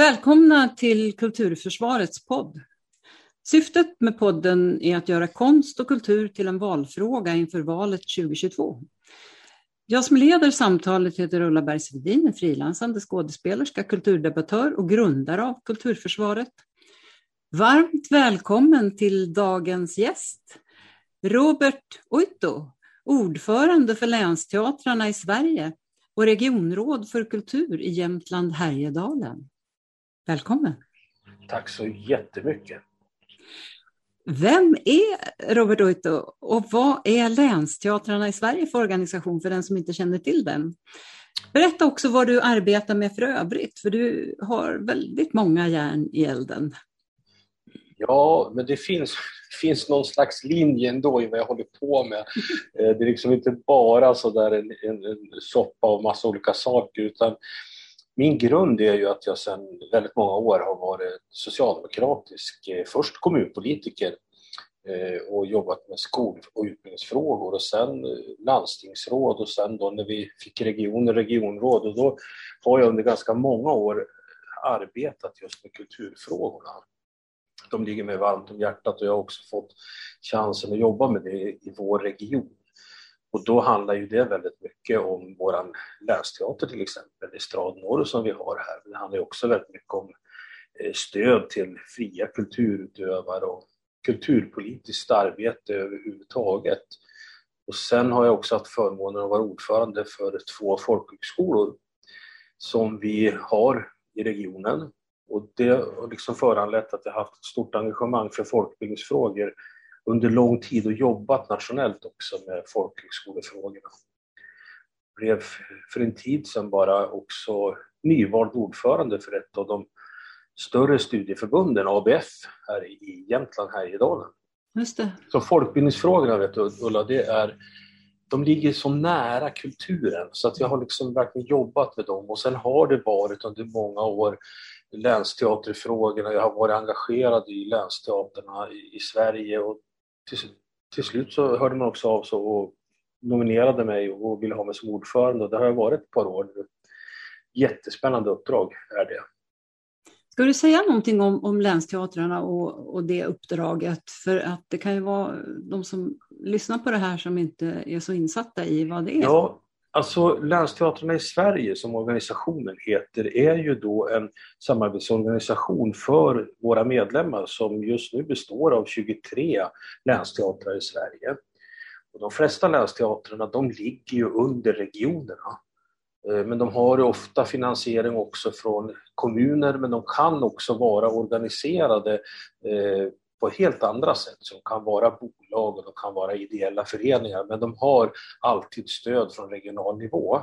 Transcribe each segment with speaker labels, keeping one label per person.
Speaker 1: Välkomna till Kulturförsvarets podd. Syftet med podden är att göra konst och kultur till en valfråga inför valet 2022. Jag som leder samtalet heter Ulla Bergsvedin, en frilansande skådespelerska, kulturdebattör och grundare av Kulturförsvaret. Varmt välkommen till dagens gäst, Robert Oito, ordförande för länsteatrarna i Sverige och regionråd för kultur i Jämtland Härjedalen. Välkommen!
Speaker 2: Tack så jättemycket!
Speaker 1: Vem är Robert Oito och vad är Länsteatrarna i Sverige för organisation för den som inte känner till den? Berätta också vad du arbetar med för övrigt, för du har väldigt många järn i elden.
Speaker 2: Ja, men det finns, finns någon slags linje ändå i vad jag håller på med. Eh, det är liksom inte bara så där en, en, en soppa av massa olika saker utan min grund är ju att jag sedan väldigt många år har varit socialdemokratisk, eh, först kommunpolitiker eh, och jobbat med skol och utbildningsfrågor och sen eh, landstingsråd och sen då när vi fick regioner, regionråd och då har jag under ganska många år arbetat just med kulturfrågorna de ligger mig varmt om hjärtat och jag har också fått chansen att jobba med det i vår region. Och då handlar ju det väldigt mycket om vår länsteater till exempel, Estrad Norr som vi har här. Det handlar också väldigt mycket om eh, stöd till fria kulturutövare och kulturpolitiskt arbete överhuvudtaget. Och sen har jag också haft förmånen att vara ordförande för två folkhögskolor som vi har i regionen och det har liksom föranlett att jag haft ett stort engagemang för folkbildningsfrågor under lång tid och jobbat nationellt också med folkhögskolefrågorna. Blev för en tid sedan bara också nyvald ordförande för ett av de större studieförbunden, ABF, här i Jämtland, Härjedalen.
Speaker 1: Just det.
Speaker 2: Så folkbildningsfrågorna, vet du, Ulla, det är, de ligger så nära kulturen så att jag har liksom verkligen jobbat med dem och sen har det varit under många år länsteaterfrågorna. Jag har varit engagerad i länsteaterna i, i Sverige och till, till, slut så hörde man också av sig och nominerade mig och ville ha mig som ordförande och det har jag varit ett par år nu. Jättespännande uppdrag är det.
Speaker 1: Ska du säga någonting om, om länsteatrarna och, och det uppdraget? För att det kan ju vara de som lyssnar på det här som inte är så insatta i vad det är.
Speaker 2: Ja, Alltså Länsteatrarna i Sverige som organisationen heter är ju då en samarbetsorganisation för våra medlemmar som just nu består av 23 länsteatrar i Sverige. Och de flesta länsteatrarna de ligger ju under regionerna. Eh, men de har ofta finansiering också från kommuner men de kan också vara organiserade eh, på helt andra sätt som kan vara bolag och de kan vara ideella föreningar men de har alltid stöd från regional nivå.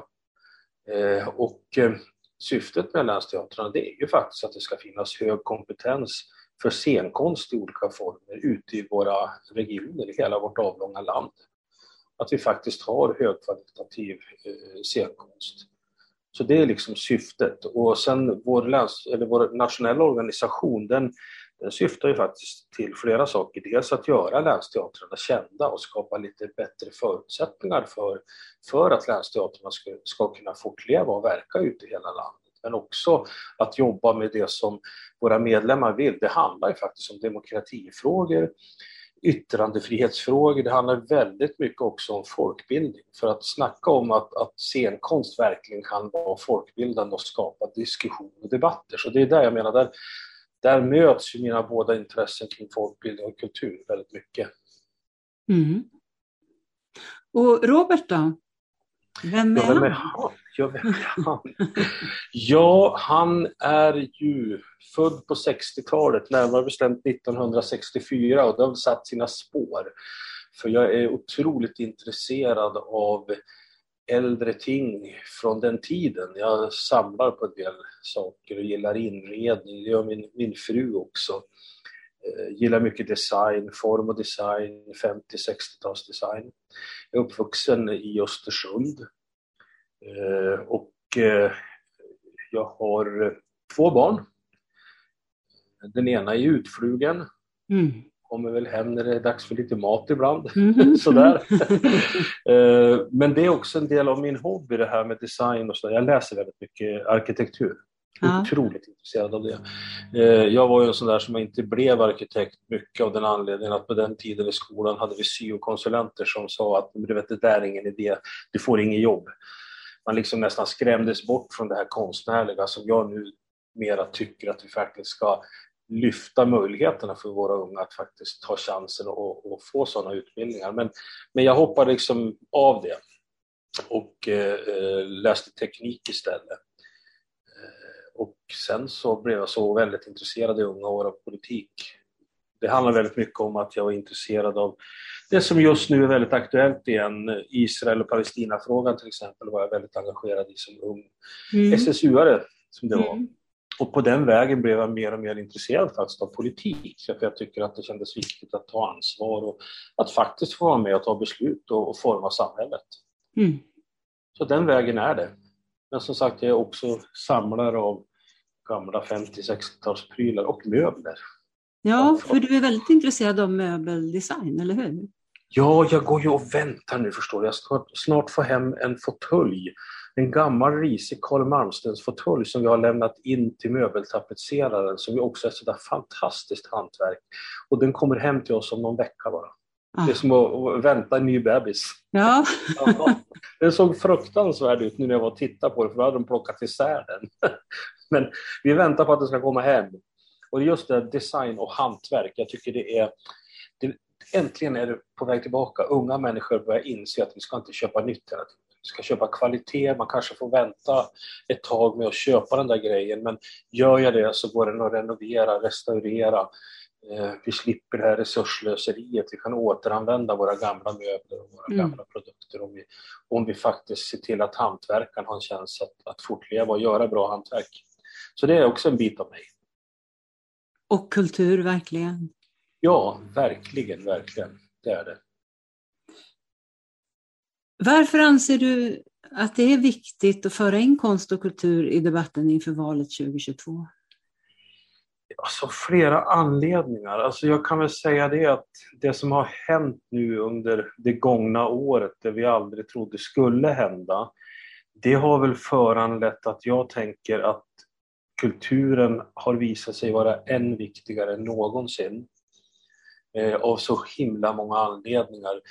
Speaker 2: Eh, och eh, syftet med länsteatrarna det är ju faktiskt att det ska finnas hög kompetens för scenkonst i olika former ute i våra regioner i hela vårt avlånga land. Att vi faktiskt har högkvalitativ eh, scenkonst. Så det är liksom syftet och sen vår, läns, eller vår nationella organisation den den syftar ju faktiskt till flera saker. Dels att göra länsteatrarna kända och skapa lite bättre förutsättningar för, för att länsteatrarna ska, ska kunna fortleva och verka ute i hela landet. Men också att jobba med det som våra medlemmar vill. Det handlar ju faktiskt om demokratifrågor, yttrandefrihetsfrågor, det handlar väldigt mycket också om folkbildning. För att snacka om att, att scenkonst verkligen kan vara folkbildande och skapa diskussion och debatter. Så det är där jag menar, där, där möts ju mina båda intressen kring folkbildning och kultur väldigt mycket.
Speaker 1: Mm. Och Robert då? Vem är ja, vem är han?
Speaker 2: Ja, vem är han? ja, han är ju född på 60-talet, närmare bestämt 1964 och det har satt sina spår. För jag är otroligt intresserad av äldre ting från den tiden. Jag samlar på en del saker och gillar inredning, det gör min, min fru också. Eh, gillar mycket design, form och design, 50-60-talsdesign. Jag är uppvuxen i Östersund eh, och eh, jag har två barn. Den ena är utflugen. Mm kommer väl hem när det är dags för lite mat ibland. Mm. Sådär. Eh, men det är också en del av min hobby det här med design och så. Jag läser väldigt mycket arkitektur. Ja. Otroligt intresserad av det. Eh, jag var ju en sån där som inte blev arkitekt mycket av den anledningen att på den tiden i skolan hade vi syokonsulenter som sa att du vet, det där är ingen idé, du får inget jobb. Man liksom nästan skrämdes bort från det här konstnärliga som jag nu mera tycker att vi faktiskt ska lyfta möjligheterna för våra unga att faktiskt ta chansen och, och få sådana utbildningar. Men, men jag hoppade liksom av det och eh, läste teknik istället. Eh, och sen så blev jag så väldigt intresserad i unga år av politik. Det handlar väldigt mycket om att jag var intresserad av det som just nu är väldigt aktuellt igen, Israel och Palestina-frågan till exempel var jag väldigt engagerad i som ung mm. SSU-are som det var. Mm. Och på den vägen blev jag mer och mer intresserad faktiskt av politik. För jag tycker att det kändes viktigt att ta ansvar och att faktiskt få vara med och ta beslut och, och forma samhället. Mm. Så den vägen är det. Men som sagt, jag är också samlare av gamla 50-60-talsprylar och möbler.
Speaker 1: Ja, för du är väldigt intresserad av möbeldesign, eller hur?
Speaker 2: Ja, jag går ju och väntar nu förstår du. Jag ska snart få hem en fåtölj en gammal risig Karl Malmstens fåtölj som vi har lämnat in till möbeltapetseraren som ju också är ett sådär fantastiskt hantverk. Och den kommer hem till oss om någon vecka bara. Ah. Det är som att vänta en ny bebis.
Speaker 1: Ja.
Speaker 2: Den såg fruktansvärd ut nu när jag var och tittade på det för då hade de plockat isär den. Men vi väntar på att den ska komma hem. Och just det, design och hantverk, jag tycker det är det, Äntligen är det på väg tillbaka. Unga människor börjar inse att vi ska inte köpa nytt hela tiden ska köpa kvalitet, man kanske får vänta ett tag med att köpa den där grejen men gör jag det så går den att renovera, restaurera. Eh, vi slipper det här resurslöseriet, vi kan återanvända våra gamla möbler och våra mm. gamla produkter om vi, om vi faktiskt ser till att hantverkaren har en chans att, att fortleva och göra bra hantverk. Så det är också en bit av mig.
Speaker 1: Och kultur, verkligen.
Speaker 2: Ja, verkligen, verkligen. Det är det.
Speaker 1: Varför anser du att det är viktigt att föra in konst och kultur i debatten inför valet 2022?
Speaker 2: Alltså flera anledningar. Alltså jag kan väl säga det att det som har hänt nu under det gångna året, det vi aldrig trodde skulle hända, det har väl föranlett att jag tänker att kulturen har visat sig vara än viktigare än någonsin. Eh, av så himla många anledningar.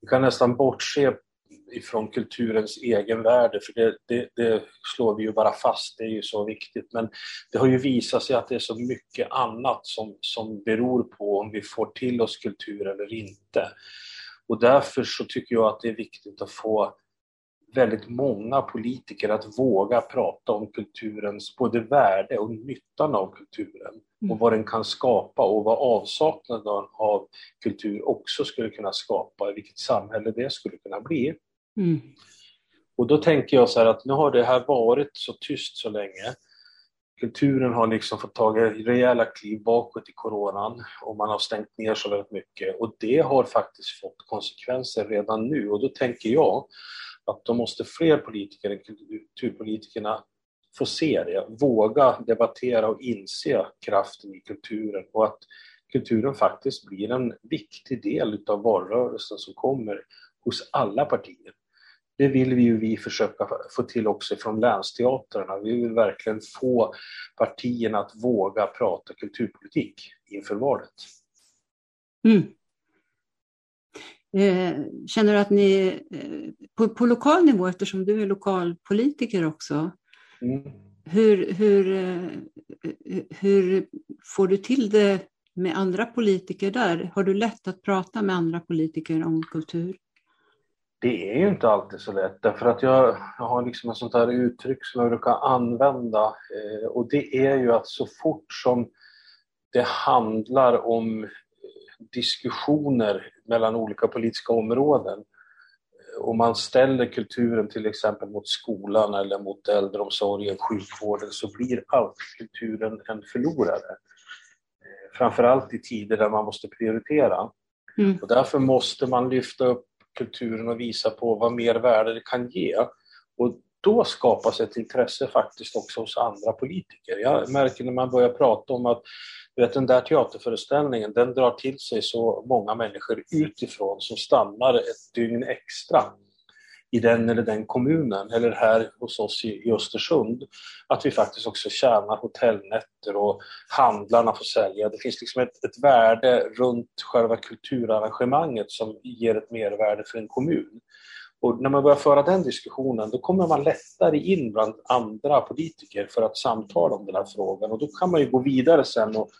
Speaker 2: Vi kan nästan bortse ifrån kulturens egen värde, för det, det, det, slår vi ju bara fast, det är ju så viktigt. Men det har ju visat sig att det är så mycket annat som, som beror på om vi får till oss kultur eller inte. Och därför så tycker jag att det är viktigt att få väldigt många politiker att våga prata om kulturens både värde och nyttan av kulturen och mm. vad den kan skapa och vad avsaknaden av kultur också skulle kunna skapa, vilket samhälle det skulle kunna bli. Mm. Och då tänker jag så här att nu har det här varit så tyst så länge. Kulturen har liksom fått ta rejäla kliv bakåt i coronan och man har stängt ner så väldigt mycket och det har faktiskt fått konsekvenser redan nu och då tänker jag att då måste fler politiker än kulturpolitikerna få se det, våga debattera och inse kraften i kulturen och att kulturen faktiskt blir en viktig del utav valrörelsen som kommer hos alla partier det vill vi ju vi försöka få till också från länsteatrarna. Vi vill verkligen få partierna att våga prata kulturpolitik inför valet.
Speaker 1: Mm. Eh, känner du att ni eh, på, på, lokal nivå, eftersom du är lokalpolitiker också, mm. hur, hur, eh, hur får du till det med andra politiker där? Har du lätt att prata med andra politiker om kultur?
Speaker 2: Det är ju inte alltid så lätt därför att jag, jag har liksom ett sånt här uttryck som jag brukar använda och det är ju att så fort som det handlar om diskussioner mellan olika politiska områden och man ställer kulturen till exempel mot skolan eller mot äldreomsorgen, sjukvården, så blir alltid kulturen en förlorare. Eh, framförallt i tider där man måste prioritera. Mm. Och därför måste man lyfta upp kulturen och visa på vad mer värde det kan ge. Och då skapas ett intresse faktiskt också hos andra politiker. Jag märker när man börjar prata om att vet, den där teaterföreställningen den drar till sig så många människor utifrån som stannar ett dygn extra i den eller den kommunen eller här hos oss i, i Östersund. Att vi faktiskt också tjänar hotellnätter och handlarna får sälja. Det finns liksom ett, ett värde runt själva kulturarrangemanget som ger ett mervärde för en kommun. Och när man börjar föra den diskussionen då kommer man lättare in bland andra politiker för att samtala om den här frågan och då kan man ju gå vidare sen och,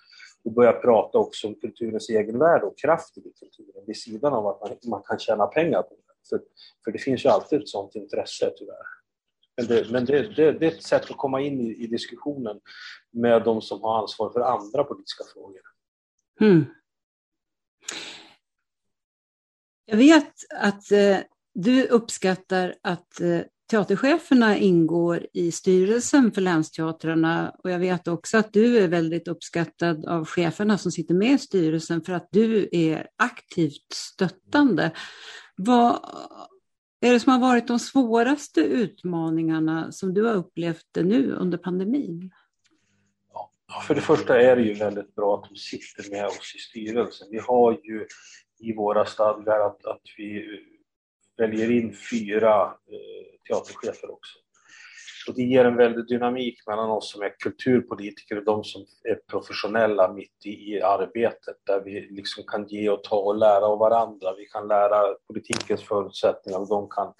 Speaker 2: och börja prata också om kulturens egenvärde och kraft i kulturen vid sidan av att man, man kan tjäna pengar på det. För, för det finns ju alltid ett sådant intresse tyvärr. Men, det, men det, det, det, är ett sätt att komma in i, i, diskussionen med de som har ansvar för andra politiska frågor. Mm.
Speaker 1: Jag vet att eh, du uppskattar att eh, teatercheferna ingår i styrelsen för länsteatrarna och jag vet också att du är väldigt uppskattad av cheferna som sitter med i styrelsen för att du är aktivt stöttande. Vad är det som har varit de svåraste utmaningarna som du har upplevt det nu under pandemin?
Speaker 2: Ja, för det första är det ju väldigt bra att de sitter med oss i styrelsen. Vi har ju i våra stadgar att, att vi väljer in fyra eh, teaterchefer också. Och det ger en väldig dynamik mellan oss som är kulturpolitiker och de som är professionella mitt i, i arbetet där vi liksom kan ge och ta och lära av varandra. Vi kan lära politikens förutsättningar och de kan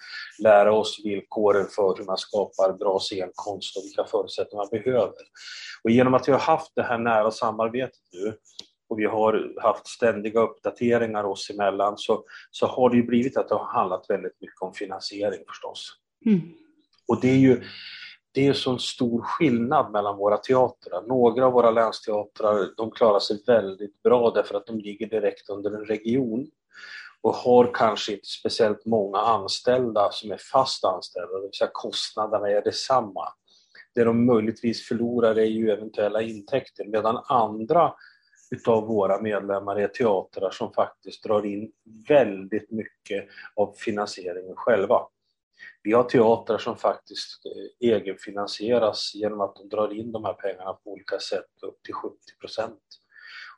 Speaker 2: lära oss villkoren för hur man skapar bra scenkonst och vilka förutsättningar man behöver. Och genom att vi har haft det här nära samarbetet nu och vi har haft ständiga uppdateringar oss emellan så, så har det ju blivit att det har handlat väldigt mycket om finansiering förstås. Mm. Och det är ju det är så stor skillnad mellan våra teatrar. Några av våra länsteatrar de klarar sig väldigt bra därför att de ligger direkt under en region och har kanske inte speciellt många anställda som är fast anställda, det vill säga kostnaderna är detsamma. Det de möjligtvis förlorar är ju eventuella intäkter medan andra utav våra medlemmar är teatrar som faktiskt drar in väldigt mycket av finansieringen själva. Vi har teatrar som faktiskt eh, egenfinansieras genom att de drar in de här pengarna på olika sätt upp till 70 procent.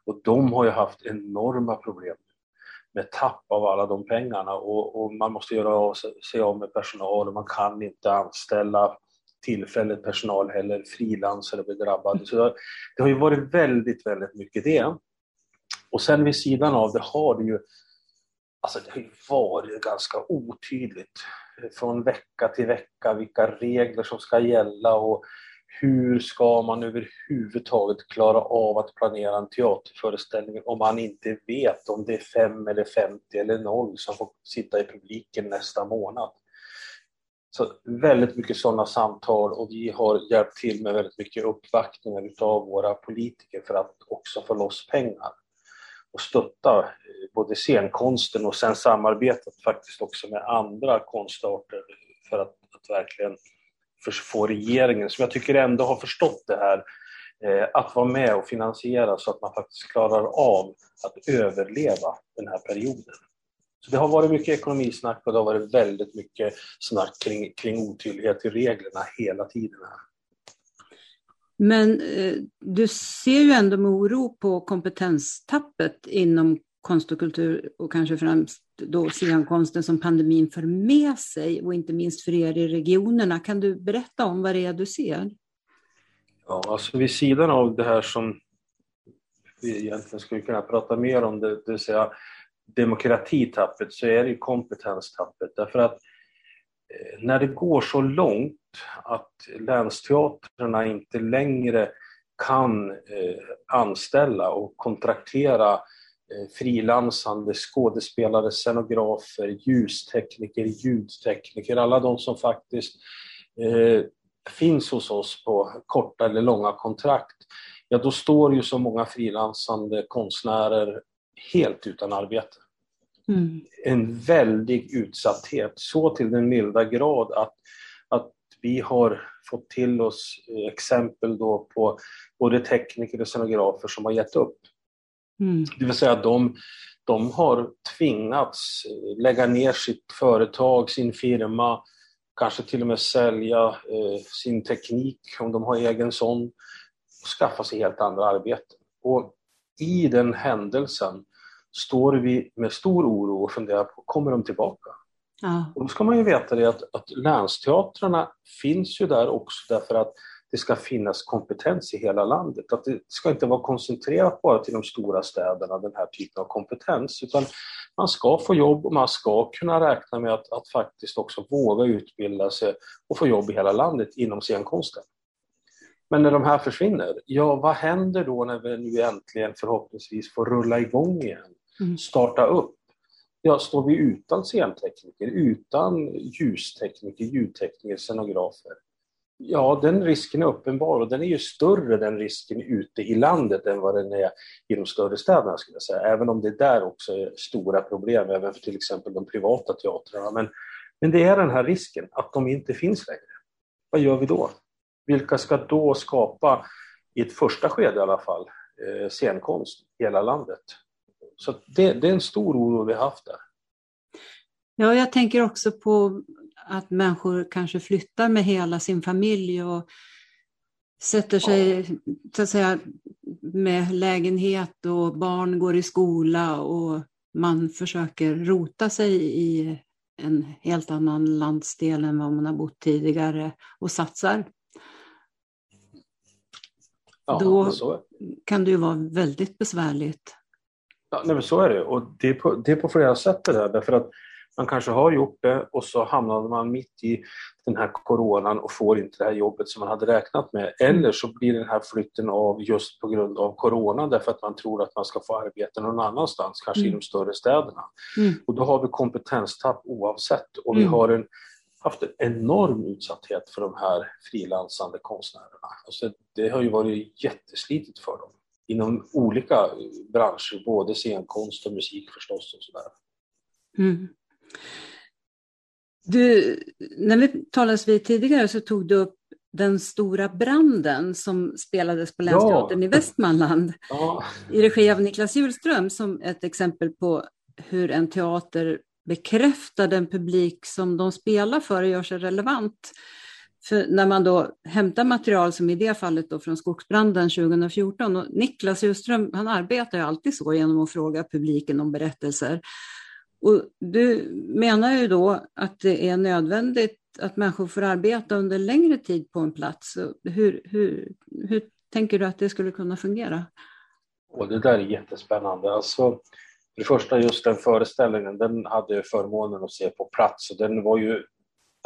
Speaker 2: Och de har ju haft enorma problem med tapp av alla de pengarna och, och man måste göra av sig av med personal och man kan inte anställa tillfälligt personal heller, frilansare blir drabbade. Så det har ju varit väldigt, väldigt mycket det. Och sen vid sidan av det har det ju, alltså det har ju varit ganska otydligt från vecka till vecka vilka regler som ska gälla och hur ska man överhuvudtaget klara av att planera en teaterföreställning om man inte vet om det är fem eller 50 eller noll som får sitta i publiken nästa månad. Så väldigt mycket sådana samtal och vi har hjälpt till med väldigt mycket uppvaktningar utav våra politiker för att också få loss pengar och stötta eh, både scenkonsten och sen samarbetet faktiskt också med andra konstarter för att, att verkligen få regeringen, som jag tycker ändå har förstått det här, eh, att vara med och finansiera så att man faktiskt klarar av att överleva den här perioden. Så det har varit mycket ekonomisnack och det har varit väldigt mycket snack kring, kring otydlighet i reglerna hela tiden. Här.
Speaker 1: Men eh, du ser ju ändå med oro på kompetenstappet inom konst och kultur och kanske främst då scenkonsten som pandemin för med sig och inte minst för er i regionerna. Kan du berätta om vad det är du ser?
Speaker 2: Ja, alltså vid sidan av det här som vi egentligen skulle kunna prata mer om, det, det vill säga demokratitappet, så är det ju kompetenstappet. Därför att eh, när det går så långt att länsteatrarna inte längre kan eh, anställa och kontraktera eh, frilansande skådespelare, scenografer, ljustekniker, ljudtekniker, alla de som faktiskt eh, finns hos oss på korta eller långa kontrakt, ja då står ju så många frilansande konstnärer helt utan arbete. Mm. En väldig utsatthet, så till den milda grad att, att vi har fått till oss exempel då på både tekniker och scenografer som har gett upp. Mm. Det vill säga att de, de har tvingats lägga ner sitt företag, sin firma, kanske till och med sälja eh, sin teknik om de har egen sån och skaffa sig helt andra arbeten. Och i den händelsen står vi med stor oro och funderar på, kommer de tillbaka?
Speaker 1: Ja.
Speaker 2: Och då ska man ju veta det att, att länsteatrarna finns ju där också därför att det ska finnas kompetens i hela landet. Att det ska inte vara koncentrerat bara till de stora städerna, den här typen av kompetens, utan man ska få jobb och man ska kunna räkna med att, att faktiskt också våga utbilda sig och få jobb i hela landet inom scenkonsten. Men när de här försvinner, ja vad händer då när vi nu äntligen förhoppningsvis får rulla igång igen?
Speaker 1: Mm.
Speaker 2: Starta upp? Ja, står vi utan scentekniker, utan ljustekniker, ljudtekniker, scenografer? Ja, den risken är uppenbar och den är ju större den risken ute i landet än vad den är i de större städerna skulle jag säga. Även om det där också är stora problem, även för till exempel de privata teatrarna. Men, men det är den här risken att de inte finns längre. Vad gör vi då? Vilka ska då skapa, i ett första skede i alla fall, eh, scenkonst i hela landet? Så det, det är en stor oro vi har haft där.
Speaker 1: Ja, jag tänker också på att människor kanske flyttar med hela sin familj och sätter sig så att säga, med lägenhet och barn går i skola och man försöker rota sig i en helt annan landsdel än vad man har bott tidigare och satsar.
Speaker 2: Ja,
Speaker 1: Då kan det ju vara väldigt besvärligt.
Speaker 2: ja, nej, men så är det. Och det är, på, det är på flera sätt det där. Därför att man kanske har gjort det och så hamnade man mitt i den här coronan och får inte det här jobbet som man hade räknat med. Eller så blir den här flytten av just på grund av corona därför att man tror att man ska få arbete någon annanstans, kanske
Speaker 1: Mm.
Speaker 2: i de större städerna.
Speaker 1: Mm.
Speaker 2: Och då har vi kompetenstapp oavsett och vi
Speaker 1: Mm.
Speaker 2: har en, haft en enorm utsatthet för de här frilansande konstnärerna. Alltså det har ju varit jätteslitigt för dem inom olika branscher, både scenkonst och musik förstås. Och sådär.
Speaker 1: Mm. Du, när vi talades vid tidigare så tog du upp den stora branden som spelades på Länsteatern i Västmanland
Speaker 2: Ja,
Speaker 1: i regi av Niklas Hjulström som ett exempel på hur en teater bekräftar den publik som de spelar för och gör sig relevant. För när man då hämtar material som i det fallet då från skogsbranden 2014 och Niklas Hjulström han arbetar ju alltid så genom att fråga publiken om berättelser. Och du menar ju då att det är nödvändigt att människor får arbeta under längre tid på en plats. Hur, hur, hur tänker du att det skulle kunna fungera?
Speaker 2: och det där är jättespännande. Alltså, för det första, just den föreställningen, den hade jag förmånen att se på plats och den var ju,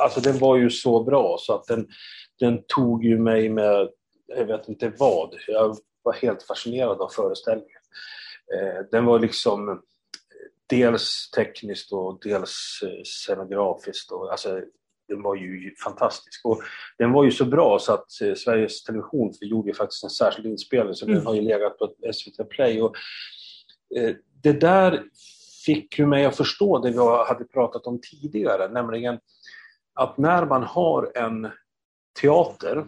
Speaker 2: alltså den var ju så bra så att den, den tog ju mig med, jag vet inte vad, jag var helt fascinerad av föreställningen. Eh, den var liksom dels tekniskt och dels eh, scenografiskt. Och, alltså, den var ju fantastisk. Och den var ju så bra så att eh, Sveriges Television gjorde ju faktiskt en särskild inspelning så
Speaker 1: Mm.
Speaker 2: den har ju legat på SVT Play. Och, Eh, det där fick ju mig att förstå det vi hade pratat om tidigare, nämligen att när man har en teater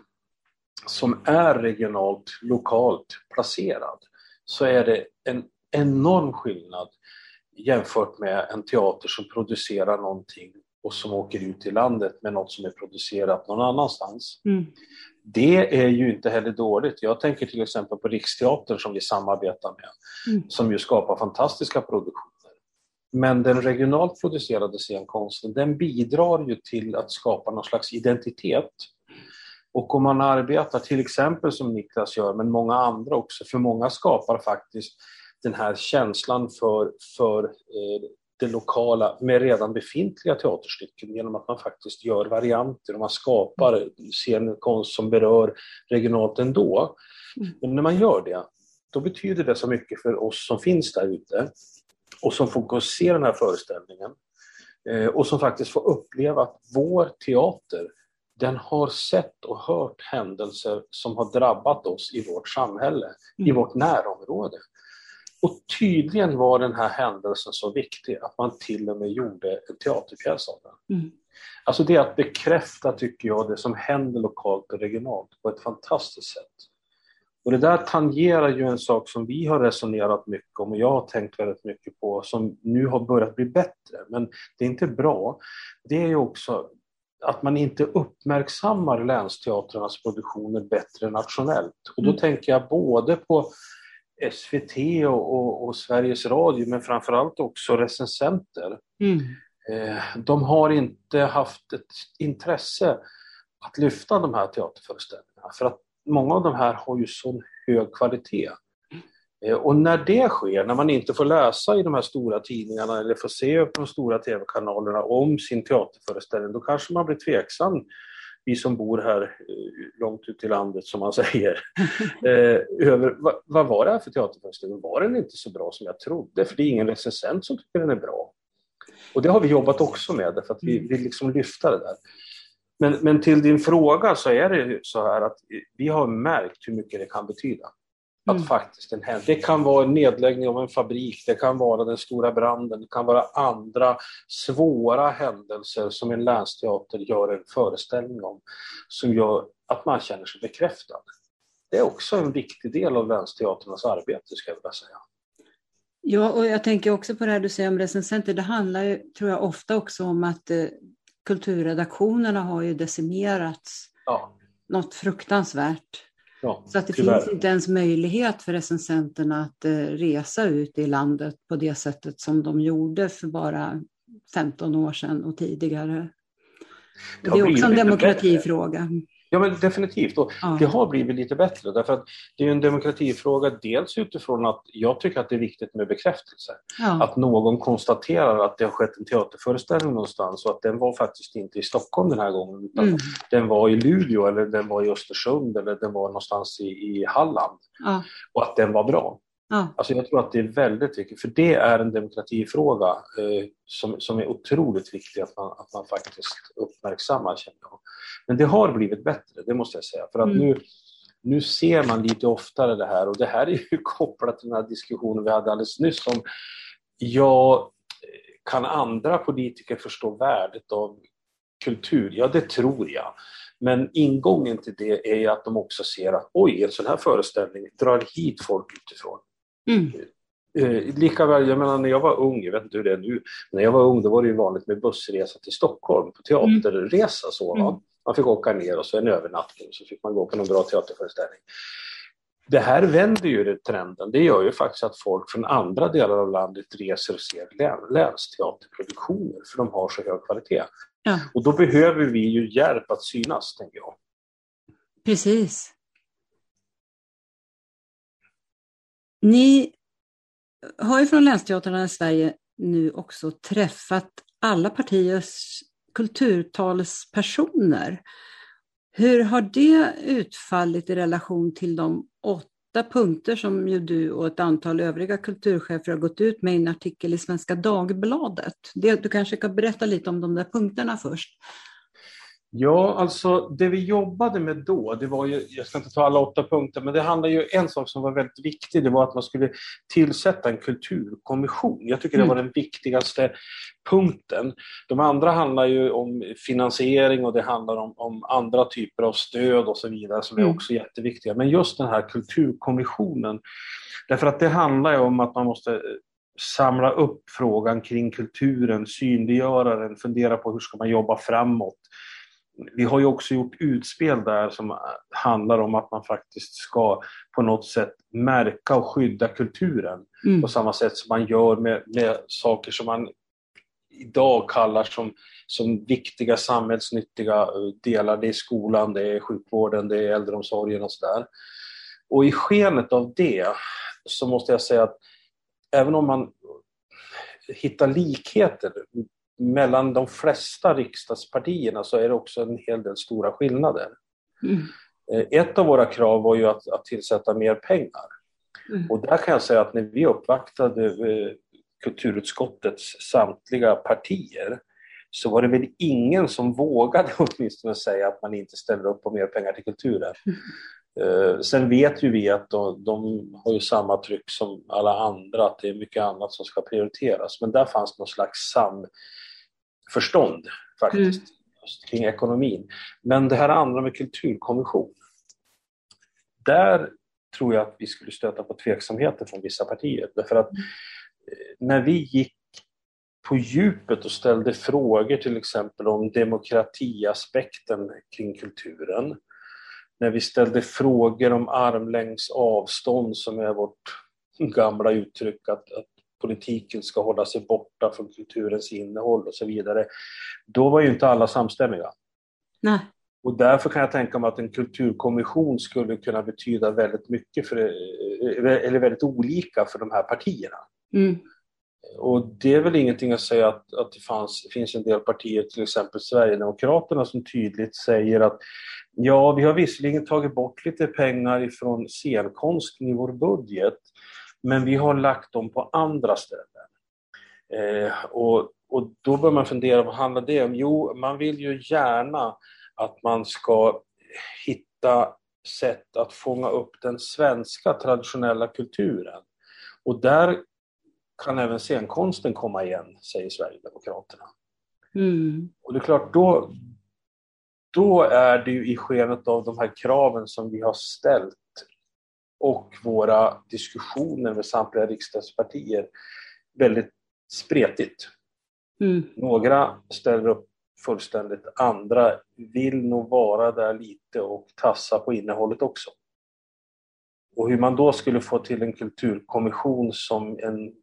Speaker 2: som är regionalt, lokalt placerad så är det en enorm skillnad jämfört med en teater som producerar någonting och som åker ut i landet med något som är producerat någon annanstans.
Speaker 1: Mm.
Speaker 2: Det är ju inte heller dåligt. Jag tänker till exempel på Riksteatern som vi samarbetar med,
Speaker 1: Mm.
Speaker 2: som ju skapar fantastiska produktioner. Men den regionalt producerade scenkonsten, den bidrar ju till att skapa någon slags identitet. Och om man arbetar till exempel som Niklas gör, men många andra också, för många skapar faktiskt den här känslan för, för eh, det lokala med redan befintliga teaterstycken genom att man faktiskt gör varianter och man skapar scenkonst som berör regionalt ändå.
Speaker 1: Mm.
Speaker 2: Men när man gör det, då betyder det så mycket för oss som finns där ute och som får gå och se den här föreställningen eh, och som faktiskt får uppleva att vår teater den har sett och hört händelser som har drabbat oss i vårt samhälle, i
Speaker 1: Mm.
Speaker 2: vårt närområde. Och tydligen var den här händelsen så viktig att man till och med gjorde en teaterpjäs av den.
Speaker 1: Mm.
Speaker 2: Alltså det är att bekräfta, tycker jag, det som händer lokalt och regionalt på ett fantastiskt sätt. Och det där tangerar ju en sak som vi har resonerat mycket om och jag har tänkt väldigt mycket på som nu har börjat bli bättre, men det är inte bra. Det är ju också att man inte uppmärksammar länsteatrarnas produktioner bättre nationellt. Och då
Speaker 1: Mm.
Speaker 2: tänker jag både på SVT och, och, och Sveriges Radio, men framförallt också recensenter.
Speaker 1: Mm.
Speaker 2: eh, de har inte haft ett intresse att lyfta de här teaterföreställningarna. För att många av de här har ju sån hög kvalitet. Eh, och när det sker, när man inte får läsa i de här stora tidningarna eller får se på de stora tv-kanalerna om sin teaterföreställning, då kanske man blir tveksam, vi som bor här eh, långt ut i landet som man säger, eh, över vad, vad, var det här för teaterföreställning? Var den inte så bra som jag trodde? För det är ingen recensent som tycker den är bra. Och det har vi jobbat också med, för att vi vill liksom lyfta det där. Men, men till din fråga så är det så här att vi har märkt hur mycket det kan betyda. Att mm. faktiskt en Det kan vara en nedläggning av en fabrik, det kan vara den stora branden, det kan vara andra svåra händelser som en länsteater gör en föreställning om, som gör att man känner sig bekräftad. Det är också en viktig del av länsteaternas arbete, ska jag vilja säga.
Speaker 1: Ja, och jag tänker också på det här du säger om recensenter. Det handlar ju, tror jag, ofta också om att eh, kulturredaktionerna har ju decimerats ja. något fruktansvärt. Ja, så att det tyvärr. finns inte ens möjlighet för recensenterna att eh, resa ut i landet på det sättet som de gjorde för bara 15 år sedan och tidigare. Och det är också en demokratifråga.
Speaker 2: Ja, men definitivt. Och ja. Det har blivit lite bättre därför att det är en demokratifråga dels utifrån att jag tycker att det är viktigt med bekräftelse. Ja. Att någon konstaterar att det har skett en teaterföreställning någonstans och att den var faktiskt inte i Stockholm den här gången utan mm. den var i Luleå eller den var i Östersund eller den var någonstans i, i Halland. Ja. Och att den var bra. Ja. Alltså jag tror att det är väldigt viktigt, för det är en demokratifråga eh, som, som är otroligt viktig att man, att man faktiskt uppmärksammar. Känner jag. Men det har blivit bättre, det måste jag säga. För att mm. nu, nu ser man lite oftare det här och det här är ju kopplat till den här diskussionen vi hade alldeles nyss om ja, kan andra politiker förstå värdet av kultur? Ja, det tror jag. Men ingången till det är att de också ser att oj, en sån här föreställning drar hit folk utifrån. Mm. Eh, likaväl, jag menar när jag var ung, jag vet inte hur det är nu, när jag var ung då var det ju vanligt med bussresa till Stockholm på teaterresa. Så, mm. Man fick åka ner och så en övernattning så fick man gå på någon bra teaterföreställning. Det här vänder ju trenden. Det gör ju faktiskt att folk från andra delar av landet reser och ser länsteaterproduktioner för de har så hög kvalitet. Ja. Och då behöver vi ju hjälp att synas, tänker jag.
Speaker 1: Precis. Ni har ju från länsteatrarna i Sverige nu också träffat alla partiers kulturtalspersoner. Hur har det utfallit i relation till de åtta punkter som ju du och ett antal övriga kulturchefer har gått ut med i en artikel i Svenska Dagbladet? Det, du kanske kan berätta lite om de där punkterna först.
Speaker 2: Ja, alltså det vi jobbade med då, det var ju, jag ska inte ta alla åtta punkter, men det handlar ju en sak som var väldigt viktig, det var att man skulle tillsätta en kulturkommission. Jag tycker det var mm. den viktigaste punkten. De andra handlar ju om finansiering och det handlar om, om andra typer av stöd och så vidare som är mm. också jätteviktiga. Men just den här kulturkommissionen, därför att det handlar ju om att man måste samla upp frågan kring kulturen, synliggöra den, fundera på hur ska man jobba framåt vi har ju också gjort utspel där som handlar om att man faktiskt ska på något sätt märka och skydda kulturen mm. på samma sätt som man gör med, med saker som man idag kallar som, som viktiga samhällsnyttiga delar. Det är skolan, det är sjukvården, det är äldreomsorgen och sådär. Och i skenet av det så måste jag säga att även om man hittar likheter mellan de flesta riksdagspartierna så är det också en hel del stora skillnader. Mm. Eh, ett av våra krav var ju att, att tillsätta mer pengar. Mm. Och där kan jag säga att när vi uppvaktade eh, kulturutskottets samtliga partier så var det väl ingen som vågade åtminstone säga att man inte ställer upp på mer pengar till kulturen. Mm. Uh, sen vet ju vi att de, de, har ju samma tryck som alla andra, att det är mycket annat som ska prioriteras. Men där fanns någon slags sam, förstånd faktiskt mm. just kring ekonomin. Men det här andra med kulturkommission. Där tror jag att vi skulle stöta på tveksamheter från vissa partier. Därför att eh, när vi gick på djupet och ställde frågor till exempel om demokratiaspekten kring kulturen. När vi ställde frågor om armlängds avstånd som är vårt gamla uttryck att, att politiken ska hålla sig borta från kulturens innehåll och så vidare. Då var ju inte alla samstämmiga.
Speaker 1: Nej.
Speaker 2: Och därför kan jag tänka mig att en kulturkommission skulle kunna betyda väldigt mycket, för, eller väldigt olika för de här partierna.
Speaker 1: Mm.
Speaker 2: Och det är väl ingenting att säga att, att det fanns, finns en del partier, till exempel Sverigedemokraterna, som tydligt säger att ja, vi har visserligen tagit bort lite pengar ifrån scenkonsten i vår budget, men vi har lagt dem på andra ställen. Eh, och, och då bör man fundera, vad handlar det om? Jo, man vill ju gärna att man ska hitta sätt att fånga upp den svenska traditionella kulturen. Och där kan även scenkonsten komma igen, säger Sverigedemokraterna.
Speaker 1: Mm.
Speaker 2: Och det är klart, då, då är det ju i skenet av de här kraven som vi har ställt och våra diskussioner med samtliga riksdagspartier väldigt spretigt.
Speaker 1: Mm.
Speaker 2: Några ställer upp fullständigt, andra vill nog vara där lite och tassa på innehållet också. Och hur man då skulle få till en kulturkommission som en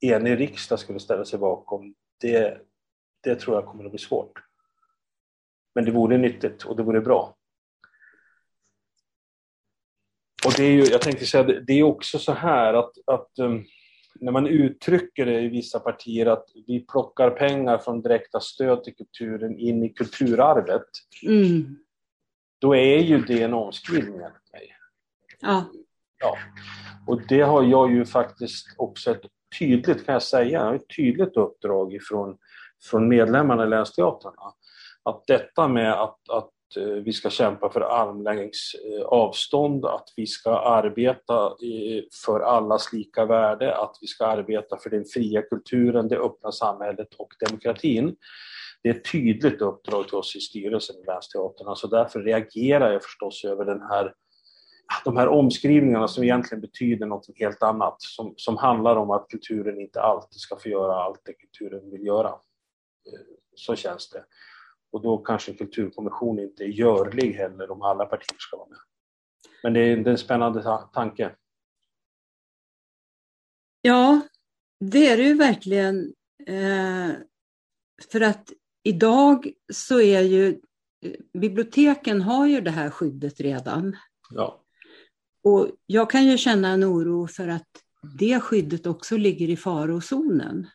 Speaker 2: enig riksdag skulle ställa sig bakom, det, det tror jag kommer att bli svårt. Men det vore nyttigt och det vore bra. Och det är ju, jag tänkte säga, det är också så här att, att um, när man uttrycker det i vissa partier att vi plockar pengar från direkta stöd till kulturen in i kulturarvet,
Speaker 1: Mm.
Speaker 2: då är ju det en omskrivning enligt mig.
Speaker 1: Ja.
Speaker 2: Ja. Och det har jag ju faktiskt också ett tydligt, kan jag säga, ett tydligt uppdrag ifrån, från medlemmarna i länsteatrarna. Att detta med att, att Eh, vi ska kämpa för armlängds avstånd, att vi ska arbeta för allas lika värde, att vi ska arbeta för den fria kulturen, det öppna samhället och demokratin. Det är ett tydligt uppdrag till oss i styrelsen i länsteaterna, så därför reagerar jag förstås över den här de här omskrivningarna som egentligen betyder något helt annat, som, som handlar om att kulturen inte alltid ska få göra allt det kulturen vill göra. Eh, så känns det. Och då kanske en kulturkommission inte är görlig heller om alla partier ska vara med. Men det är, det är en spännande ta tanke.
Speaker 1: Ja, det är det ju verkligen. Eh, för att idag så är ju biblioteken har ju det här skyddet redan.
Speaker 2: Ja.
Speaker 1: Och jag kan ju känna en oro för att det skyddet också ligger i farozonen.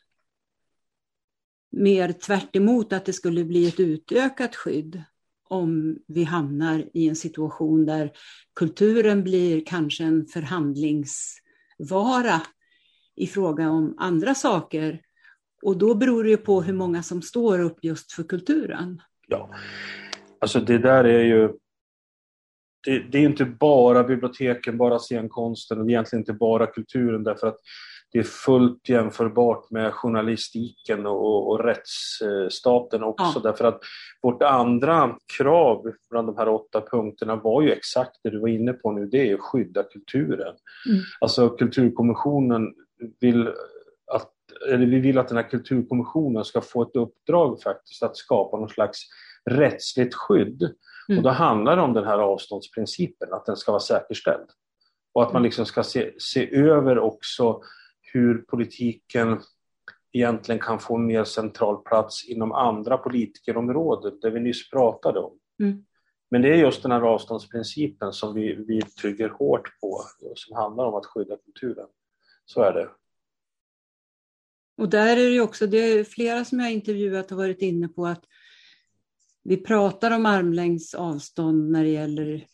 Speaker 1: Mer tvärt att det skulle bli ett utökat skydd om vi hamnar i en situation där kulturen blir kanske en förhandlingsvara i fråga om andra saker. Och då beror det ju på hur många som står upp just för kulturen.
Speaker 2: Ja, alltså det där är ju det, det, är inte bara biblioteken, bara scenkonsten och egentligen inte bara kulturen därför att det är fullt jämförbart med journalistiken och, och rättsstaten också ja. därför att vårt andra krav bland de här åtta punkterna var ju exakt det du var inne på nu, det är att skydda kulturen. Mm. Alltså kulturkommissionen vill att, eller vi vill att den här kulturkommissionen ska få ett uppdrag faktiskt att skapa någon slags rättsligt skydd Mm. Och då handlar det om den här avståndsprincipen, att den ska vara säkerställd. Och att man liksom ska se, se över också hur politiken egentligen kan få en mer central plats inom andra politikerområden, det vi nyss pratade om.
Speaker 1: Mm.
Speaker 2: Men det är just den här avståndsprincipen som vi, vi trycker hårt på, som handlar om att skydda kulturen. Så är det.
Speaker 1: Och där är det också, det är flera som jag intervjuat har varit inne på att vi pratar om armlängds avstånd när det gäller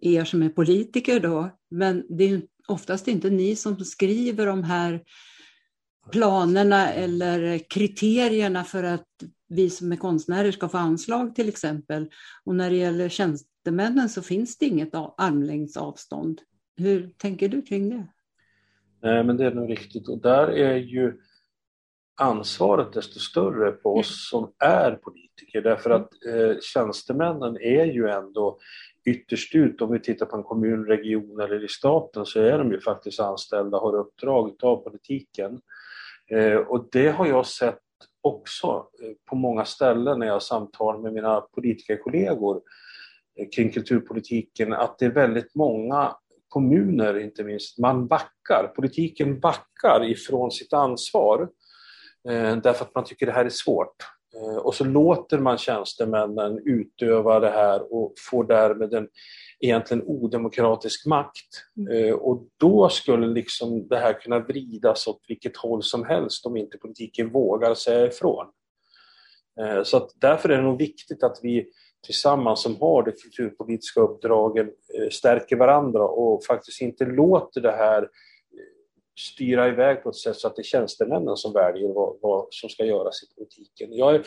Speaker 1: er som är politiker då, men det är oftast inte ni som skriver de här planerna eller kriterierna för att vi som är konstnärer ska få anslag till exempel. Och när det gäller tjänstemännen så finns det inget armlängds avstånd. Hur tänker du kring det?
Speaker 2: Nej, men det är nog riktigt och där är ju ansvaret desto större på oss som är politiker därför att eh, tjänstemännen är ju ändå ytterst ut, om vi tittar på en kommun, region eller i staten så är de ju faktiskt anställda, har uppdrag av politiken. Eh, och det har jag sett också eh, på många ställen när jag samtalar med mina politikerkollegor eh, kring kulturpolitiken, att det är väldigt många kommuner inte minst, man backar, politiken backar ifrån sitt ansvar eh, därför att man tycker det här är svårt. Eh, och så låter man tjänstemännen utöva det här och får därmed en egentligen odemokratisk makt. Mm. Eh, och då skulle liksom det här kunna vridas åt vilket håll som helst om inte politiken vågar säga ifrån. Eh, så att därför är det nog viktigt att vi tillsammans som har det kulturpolitiska uppdragen stärker varandra och faktiskt inte låter det här styra iväg på ett sätt så att det är tjänstemännen som väljer vad, vad som ska göras i politiken. Jag är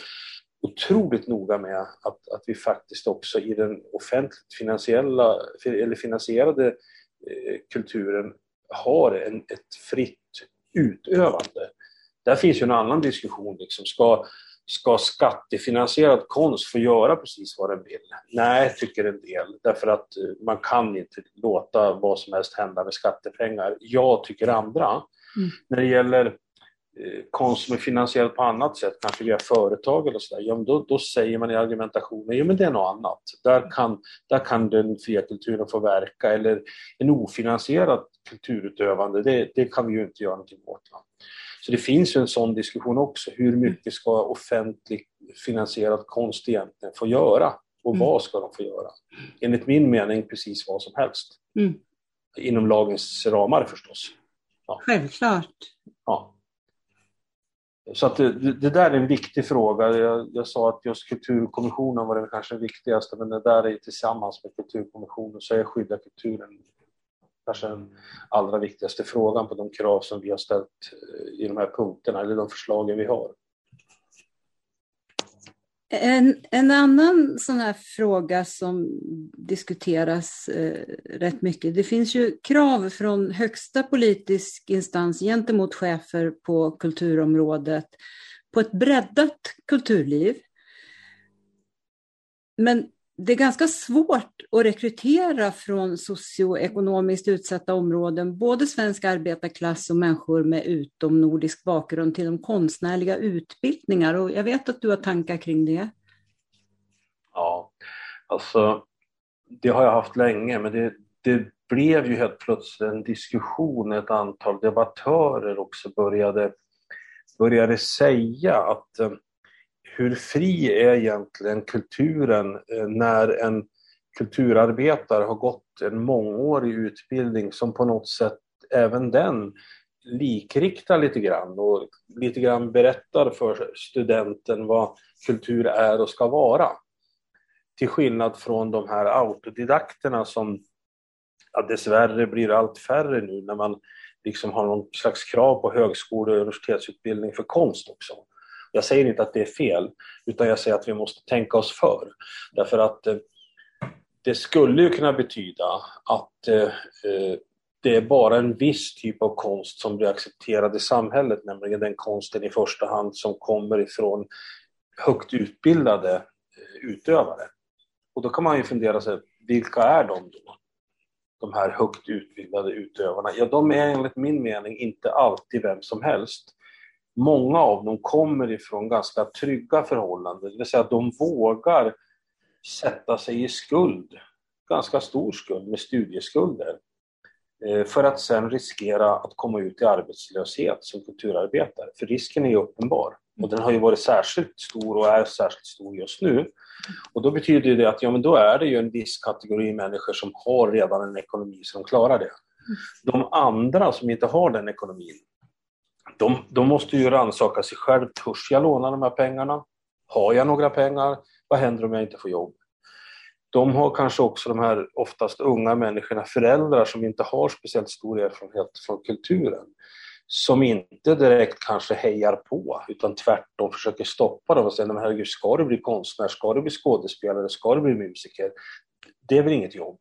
Speaker 2: otroligt noga med att, att vi faktiskt också i den offentligt finansiella, eller finansierade eh, kulturen har en, ett fritt utövande. Där finns ju en annan diskussion. Liksom. Ska, ska skattefinansierad konst få göra precis vad den vill? Nej, tycker en del, därför att eh, man kan inte låta vad som helst hända med skattepengar. Jag tycker andra. Mm. När det gäller eh, konst som är finansierad på annat sätt, kanske via företag eller sådär, ja, då, då säger man i argumentationen, ja men det är något annat. Där kan, där kan den fria kulturen få verka, eller en ofinansierad kulturutövande, det, det kan vi ju inte göra någonting åt. Så det finns ju en sån diskussion också. Hur mycket ska offentligt finansierad konst egentligen få göra? Och mm. vad ska de få göra? Enligt min mening precis vad som helst. Mm. Inom lagens ramar förstås.
Speaker 1: Ja. Självklart.
Speaker 2: Ja. Så att det, det, där är en viktig fråga. Jag, jag, sa att just Kulturkommissionen var det kanske viktigaste, men det där är tillsammans med Kulturkommissionen så är skydda kulturen kanske den allra viktigaste frågan på de krav som vi har ställt eh, i de här punkterna, eller de förslagen vi har.
Speaker 1: En, en annan sån här fråga som diskuteras eh, rätt mycket, det finns ju krav från högsta politisk instans gentemot chefer på kulturområdet på ett breddat kulturliv. Men det är ganska svårt att rekrytera från socioekonomiskt utsatta områden, både svensk arbetarklass och människor med utomnordisk bakgrund till de konstnärliga utbildningar. Och jag vet att du har tankar kring det.
Speaker 2: Ja, alltså det har jag haft länge, men det, det blev ju helt plötsligt en diskussion. Ett antal debattörer också började, började säga att eh, hur fri är egentligen kulturen eh, när en kulturarbetare har gått en mångårig utbildning som på något sätt även den likriktar lite grann och lite grann berättar för studenten vad kultur är och ska vara. Till skillnad från de här autodidakterna som ja, dessvärre blir allt färre nu när man liksom har någon slags krav på högskole och universitetsutbildning för konst också. Jag säger inte att det är fel, utan jag säger att vi måste tänka oss för. Därför att eh, det skulle ju kunna betyda att eh, eh, det är bara en viss typ av konst som blir accepterad i samhället, nämligen den konsten i första hand som kommer ifrån högt utbildade utövare. Och då kan man ju fundera sig, vilka är de då? De här högt utbildade utövarna? Ja, de är enligt min mening inte alltid vem som helst många av dem kommer ifrån ganska trygga förhållanden, det vill säga att de vågar sätta sig i skuld, ganska stor skuld med studieskulder, eh, för att sen riskera att komma ut i arbetslöshet som kulturarbetare. För risken är ju uppenbar och den har ju varit särskilt stor och är särskilt stor just nu. Och då betyder det att ja, men då är det ju en viss kategori människor som har redan en ekonomi som klarar det. De andra som inte har den ekonomin, de, de måste ju rannsaka sig själv. Törs jag låna de här pengarna? Har jag några pengar? Vad händer om jag inte får jobb? De har kanske också de här oftast unga människorna, föräldrar som inte har speciellt stor erfarenhet från kulturen. Som inte direkt kanske hejar på utan tvärtom försöker stoppa dem och säger men herregud, ska du bli konstnär, ska du bli skådespelare, ska du bli musiker? Det är väl inget jobb?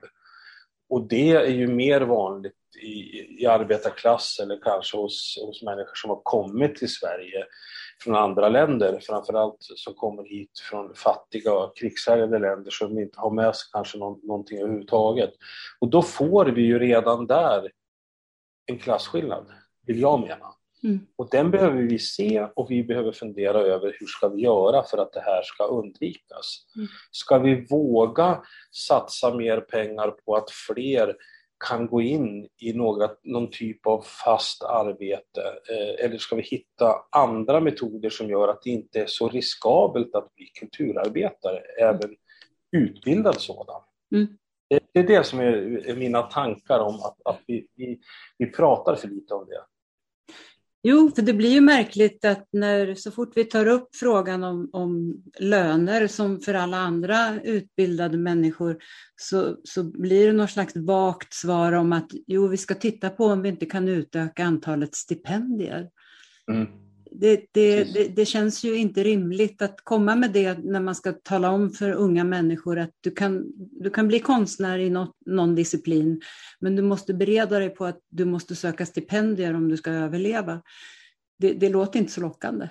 Speaker 2: Och det är ju mer vanligt i, i arbetarklass eller kanske hos, hos människor som har kommit till Sverige från andra länder, framförallt som kommer hit från fattiga och krigshärjade länder som inte har med sig kanske någon, någonting överhuvudtaget. Och då får vi ju redan där en klasskillnad, vill jag mena. Mm. Och den behöver vi se och vi behöver fundera över hur ska vi göra för att det här ska undvikas. Mm. Ska vi våga satsa mer pengar på att fler kan gå in i några, någon typ av fast arbete? Eh, eller ska vi hitta andra metoder som gör att det inte är så riskabelt att bli kulturarbetare, även utbildad sådan? Mm. Det är det som är, mina tankar om att, att vi, vi, vi pratar för lite om det.
Speaker 1: Jo, för det blir ju märkligt att när, så fort vi tar upp frågan om, om löner som för alla andra utbildade människor så, så blir det något slags vagt svar om att jo, vi ska titta på om vi inte kan utöka antalet stipendier. Mm det, det, det, det, känns ju inte rimligt att komma med det när man ska tala om för unga människor att du kan, du kan bli konstnär i något, någon disciplin, men du måste bereda dig på att du måste söka stipendier om du ska överleva. Det, det låter inte så lockande.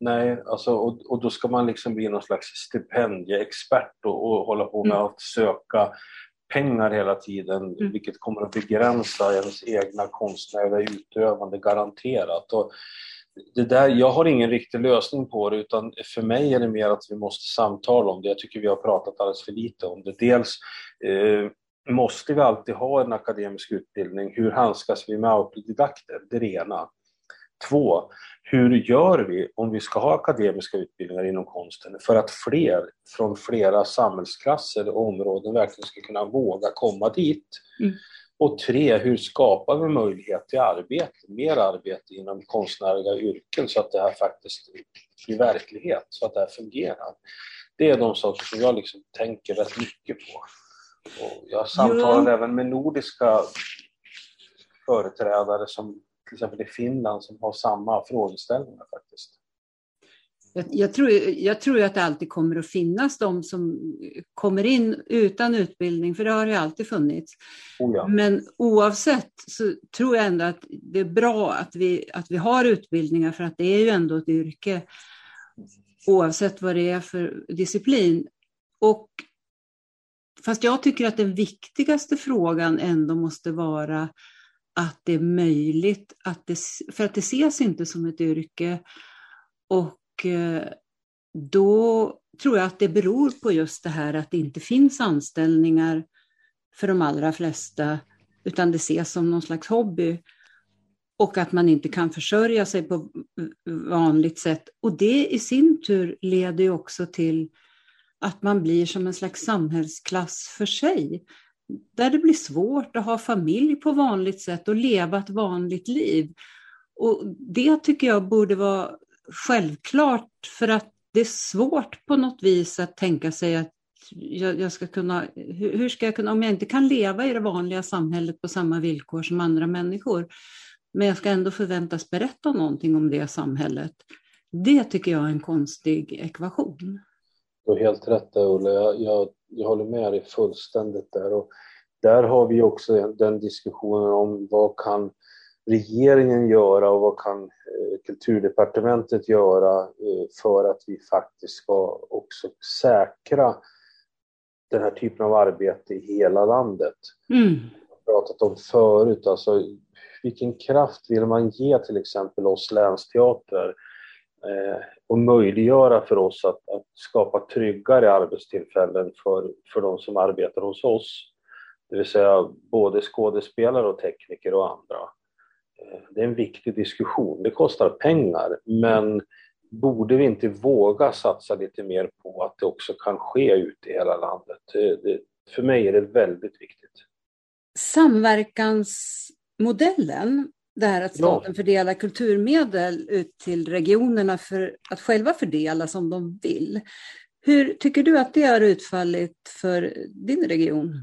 Speaker 2: Nej, alltså, och, och då ska man liksom bli någon slags stipendieexpert och, och hålla på med mm. att söka pengar hela tiden, mm. vilket kommer att begränsa ens egna konstnärliga utövande garanterat. Och det där, jag har ingen riktig lösning på det utan för mig är det mer att vi måste samtala om det. Jag tycker vi har pratat alldeles för lite om det. Dels eh, måste vi alltid ha en akademisk utbildning. Hur handskas vi med autodidakter? Det är det ena. Två, hur gör vi om vi ska ha akademiska utbildningar inom konsten för att fler från flera samhällsklasser och områden verkligen ska kunna våga komma dit? Mm. Och tre, hur skapar vi möjlighet till arbete, mer arbete inom konstnärliga yrken så att det här faktiskt blir verklighet, så att det här fungerar. Det är de saker som jag liksom tänker rätt mycket på. Och jag samtalar ja. även med nordiska företrädare som till exempel i Finland som har samma frågeställningar faktiskt.
Speaker 1: Jag, jag, tror, jag tror att det alltid kommer att finnas de som kommer in utan utbildning, för det har det alltid funnits. Oh ja. Men oavsett så tror jag ändå att det är bra att vi, att vi har utbildningar, för att det är ju ändå ett yrke, oavsett vad det är för disciplin. Och, fast jag tycker att den viktigaste frågan ändå måste vara att det är möjligt, att det, för att det ses inte som ett yrke. Och Eh, då tror jag att det beror på just det här att det inte finns anställningar för de allra flesta, utan det ses som någon slags hobby. Och att man inte kan försörja sig på vanligt sätt. Och det i sin tur leder ju också till att man blir som en slags samhällsklass för sig. Där det blir svårt att ha familj på vanligt sätt och leva ett vanligt liv. Och det tycker jag borde vara självklart för att det är svårt på något vis att tänka sig att jag, jag, ska kunna, hur ska jag kunna, om jag inte kan leva i det vanliga samhället på samma villkor som andra människor, men jag ska ändå förväntas berätta någonting om det samhället. Det tycker jag är en konstig ekvation.
Speaker 2: Du har helt rätt där Ulla, jag, jag, jag håller med dig fullständigt där. Och där har vi också den diskussionen om vad kan regeringen göra och vad kan eh, kulturdepartementet göra eh, för att vi faktiskt ska också säkra den här typen av arbete i hela landet. Mm. Jag har pratat om förut, alltså vilken kraft vill man ge till exempel oss länsteatrar eh, och möjliggöra för oss att, att, skapa tryggare arbetstillfällen för, för de som arbetar hos oss. Det vill säga både skådespelare och tekniker och andra det är en viktig diskussion. Det kostar pengar, men borde vi inte våga satsa lite mer på att det också kan ske ute i hela landet? Det, för mig är det väldigt viktigt.
Speaker 1: Samverkansmodellen, det här att staten ja. fördelar kulturmedel ut till regionerna för att själva fördela som de vill. Hur tycker du att det har utfallit för din region?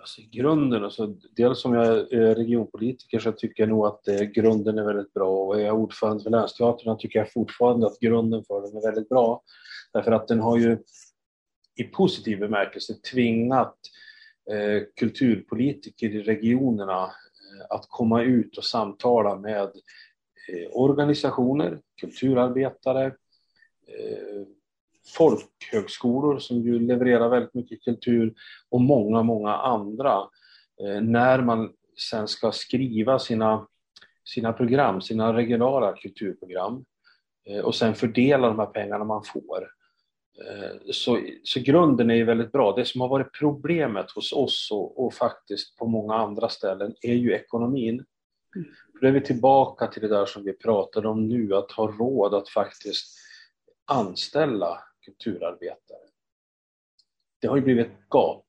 Speaker 2: Alltså, I grunden, alltså, dels som jag är regionpolitiker så tycker jag nog att eh, grunden är väldigt bra och är jag ordförande för Länsteatern tycker jag fortfarande att grunden för den är väldigt bra. Därför att den har ju i positiv bemärkelse tvingat eh, kulturpolitiker i regionerna eh, att komma ut och samtala med eh, organisationer, kulturarbetare, eh, folkhögskolor som ju levererar väldigt mycket kultur och många, många andra. Eh, när man sen ska skriva sina, sina program, sina regionala kulturprogram eh, och sen fördela de här pengarna man får. Eh, så, så grunden är ju väldigt bra. Det som har varit problemet hos oss och, och faktiskt på många andra ställen är ju ekonomin. Mm. Då är vi tillbaka till det där som vi pratade om nu, att ha råd att faktiskt anställa kulturarbetare. Det har ju blivit ett gap.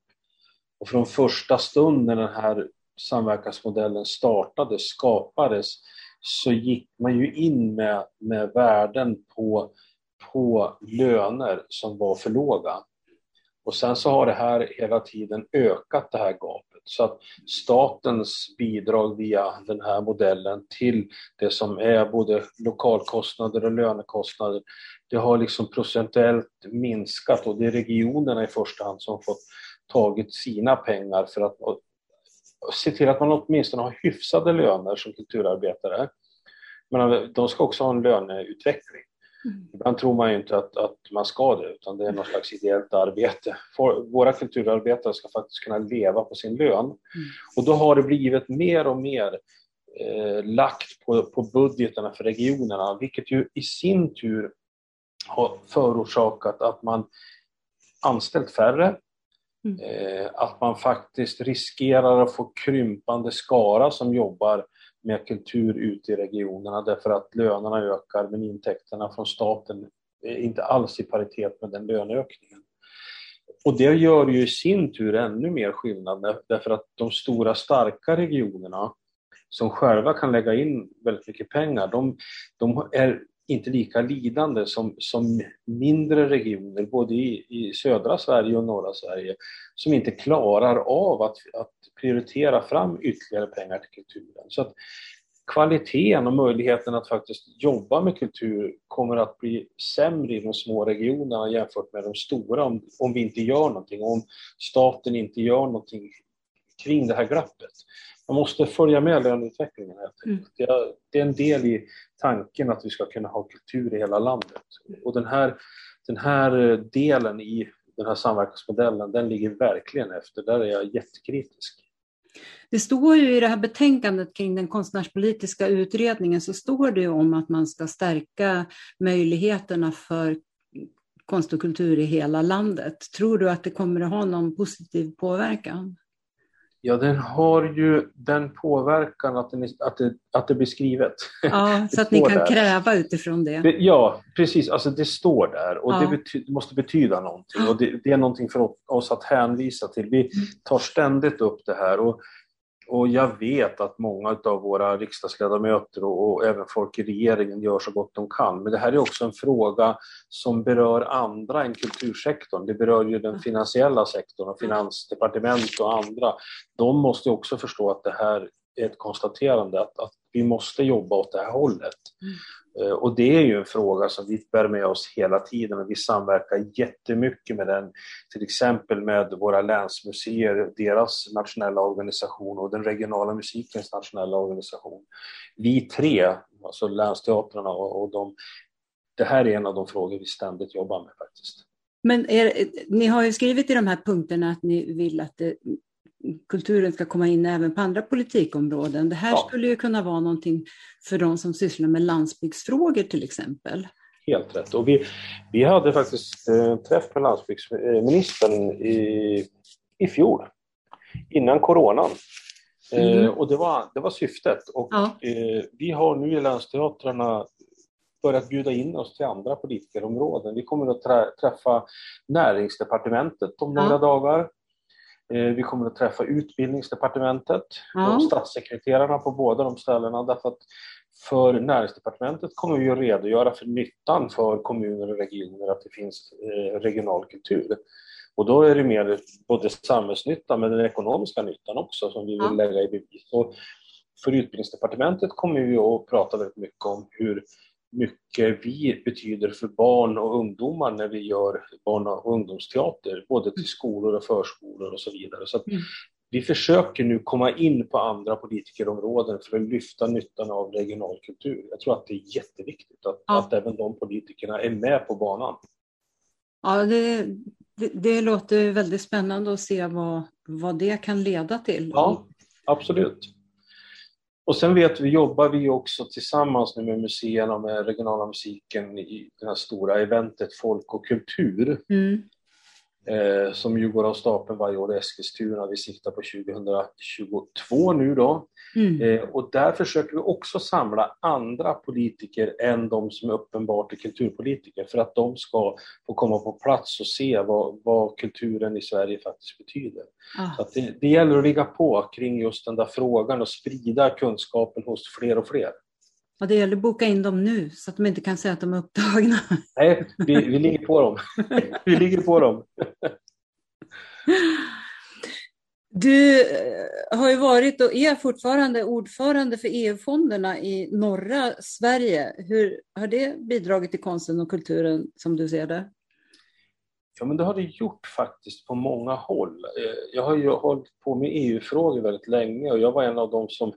Speaker 2: Och från första stund när den här samverkansmodellen startade, skapades, så gick man ju in med, med värden på, på löner som var för låga. Och sen så har det här hela tiden ökat det här gapet. Så att statens bidrag via den här modellen till det som är både lokalkostnader och lönekostnader, det har liksom procentuellt minskat och det är regionerna i första hand som fått tagit sina pengar för att se till att man åtminstone har hyfsade löner som kulturarbetare. Men de ska också ha en löneutveckling. Mm. Ibland tror man ju inte att, att man ska det, utan det är något slags ideellt arbete. Våra kulturarbetare ska faktiskt kunna leva på sin lön. Mm. Och då har det blivit mer och mer eh, lagt på, på budgeterna för regionerna, vilket ju i sin tur har förorsakat att man anställt färre, mm. eh, att man faktiskt riskerar att få krympande skara som jobbar med kultur ute i regionerna därför att lönerna ökar men intäkterna från staten är inte alls i paritet med den löneökningen. Och det gör ju i sin tur ännu mer skillnad därför att de stora starka regionerna som själva kan lägga in väldigt mycket pengar, de, de är inte lika lidande som, som mindre regioner, både i, i södra Sverige och norra Sverige, som inte klarar av att, att prioritera fram ytterligare pengar till kulturen. Så att kvaliteten och möjligheten att faktiskt jobba med kultur kommer att bli sämre i de små regionerna jämfört med de stora om, om vi inte gör någonting, om staten inte gör någonting kring det här glappet. Man måste följa med löneutvecklingen helt mm. Det är en del i tanken att vi ska kunna ha kultur i hela landet. Och den här, den här delen i den här samverkansmodellen, den ligger verkligen efter. Där är jag jättekritisk.
Speaker 1: Det står ju i det här betänkandet kring den konstnärspolitiska utredningen så står det om att man ska stärka möjligheterna för konst och kultur i hela landet. Tror du att det kommer att ha någon positiv påverkan?
Speaker 2: Ja, den har ju den påverkan att, den är, att, det, att det blir skrivet.
Speaker 1: Ja, så att ni kan där. kräva utifrån det.
Speaker 2: Ja, precis. Alltså det står där och ja. det, bety måste betyda någonting. Och det, det, är någonting för oss att hänvisa till. Vi mm. tar ständigt upp det här. Och och jag vet att många av våra riksdagsledamöter och, och, även folk i regeringen gör så gott de kan. Men det här är också en fråga som berör andra än kultursektorn. Det berör ju den finansiella sektorn och finansdepartement och andra. De måste också förstå att det här är ett konstaterande att, att vi måste jobba åt det här hållet. Mm. Eh, och det är ju en fråga som vi bär med oss hela tiden och vi samverkar jättemycket med den, till exempel med våra länsmuseer, deras nationella organisation och den regionala musikens nationella organisation. Vi tre, alltså länsteatrarna och, och de, det här är en av de frågor vi ständigt jobbar med faktiskt.
Speaker 1: Men er, ni har ju skrivit i de här punkterna att ni vill att det kulturen ska komma in även på andra politikområden. Det här ja. skulle ju kunna vara någonting för de som sysslar med landsbygdsfrågor till exempel.
Speaker 2: Helt rätt. Och vi, vi hade faktiskt eh, träff med landsbygdsministern i, i fjol, innan coronan. Eh, mm. Eh, och det var, det var syftet. Och, ja. eh, vi har nu i länsteatrarna börjat bjuda in oss till andra politikerområden. Vi kommer att träffa näringsdepartementet om några ja. dagar. Eh, vi kommer att träffa utbildningsdepartementet ja. och statssekreterarna på båda de ställena därför att för näringsdepartementet kommer vi att redogöra för nyttan för kommuner och regioner att det finns eh, regional kultur. Och då är det mer både samhällsnytta men den ekonomiska nyttan också som vi vill ja. lägga i bevis. Och för utbildningsdepartementet kommer vi att prata väldigt mycket om hur mycket vi betyder för barn och ungdomar när vi gör barn och ungdomsteater, både till skolor och förskolor och så vidare. Så mm. Vi försöker nu komma in på andra politikerområden för att lyfta nyttan av regional kultur. Jag tror att det är jätteviktigt att, ja. att även de politikerna är med på banan.
Speaker 1: Ja, det, det, det, låter väldigt spännande att se vad, vad det kan leda till.
Speaker 2: Ja, absolut. Och sen vet vi, jobbar vi också tillsammans nu med museerna och med regionala musiken i det här stora eventet Folk och kultur. Mm eh, som ju går av stapeln varje år i Eskilstuna. Vi siktar på 2022 nu då. Mm. Eh, och där försöker vi också samla andra politiker än de som är uppenbart är kulturpolitiker för att de ska få komma på plats och se vad, vad kulturen i Sverige faktiskt betyder. Ah. Så det, det gäller att ligga på kring just den där frågan och sprida kunskapen hos fler och fler.
Speaker 1: Och det gäller att boka in dem nu så att de inte kan säga att de är upptagna.
Speaker 2: Nej, vi, vi ligger på dem. vi ligger på dem.
Speaker 1: Du eh, har ju varit och är fortfarande ordförande för EU-fonderna i norra Sverige. Hur har det bidragit till konsten och kulturen som du ser det?
Speaker 2: Ja, men det har det gjort faktiskt på många håll. Eh, jag har ju hållit på med EU-frågor väldigt länge och jag var en av dem som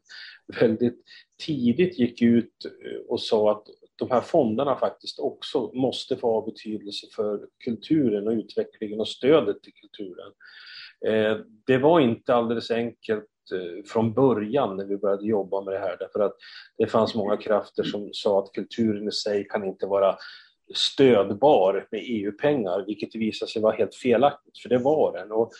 Speaker 2: väldigt tidigt gick ut eh, och sa att de här fonderna faktiskt också måste få ha betydelse för kulturen och utvecklingen och stödet till kulturen. Eh, det var inte alldeles enkelt eh, från början när vi började jobba med det här därför att det fanns många krafter som sa att kulturen i sig kan inte vara stödbar med EU-pengar, vilket visade sig vara helt felaktigt, för det var den. Och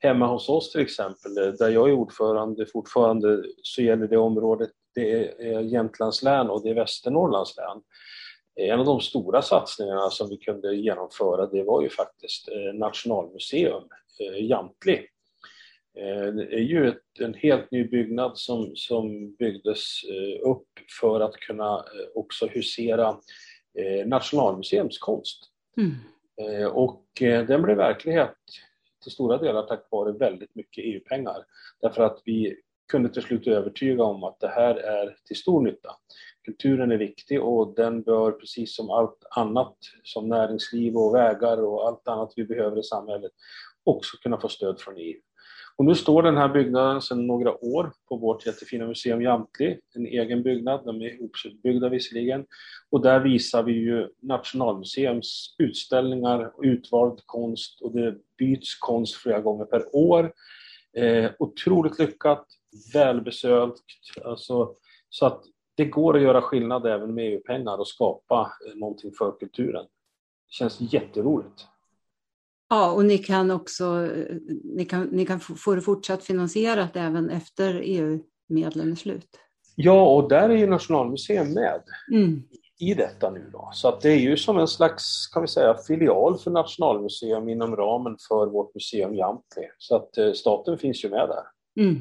Speaker 2: hemma hos oss till exempel, där jag är ordförande fortfarande, så gäller det området, det är Jämtlands län och det är Västernorrlands län. En av de stora satsningarna som vi kunde genomföra, det var ju faktiskt eh, Nationalmuseum, eh, Jamtli. Eh, det är ju ett, en helt ny byggnad som, som byggdes upp för att kunna också husera eh, Nationalmuseums konst. Mm. Eh, och eh, den blev verklighet till stora delar tack vare väldigt mycket EU-pengar. Därför att vi kunde till slut övertyga om att det här är till stor nytta. Kulturen är viktig och den bör precis som allt annat som näringsliv och vägar och allt annat vi behöver i samhället också kunna få stöd från EU. Och nu står den här byggnaden sedan några år på vårt jättefina museum Jamtli, en egen byggnad, de är ihopbyggda visserligen. Och där visar vi ju Nationalmuseums utställningar och utvald konst och det byts konst flera gånger per år. Eh, otroligt lyckat, välbesökt, alltså, så att det går att göra skillnad även med EU-pengar och skapa eh, någonting för kulturen. Det känns jätteroligt.
Speaker 1: Ja, och ni kan också ni kan, ni kan få det fortsatt finansierat även efter EU-medlen är slut.
Speaker 2: Ja, och där är ju Nationalmuseum med mm. i detta nu då. Så att det är ju som en slags, kan vi säga, filial för Nationalmuseum inom ramen för vårt museum Jamtli. Så att eh, staten finns ju med där. Mm.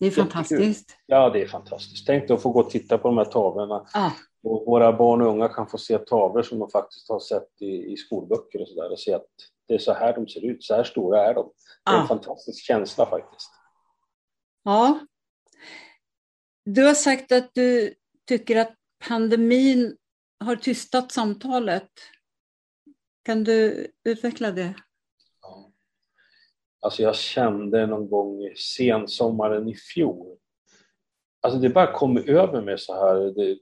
Speaker 1: Det är fantastiskt.
Speaker 2: Ja, det är fantastiskt. Tänk dig att få gå och titta på de här tavlorna. Ah. Och våra barn och unga kan få se tavlor som de faktiskt har sett i, i skolböcker och sådär och se att det är så här de ser ut, så här stora är de. Det är ah. en fantastisk känsla faktiskt.
Speaker 1: Ja. Du har sagt att du tycker att pandemin har tystat samtalet. Kan du utveckla det? Ja.
Speaker 2: Alltså jag kände någon gång sensommaren i fjol Alltså det bara kom över mig så här. Det,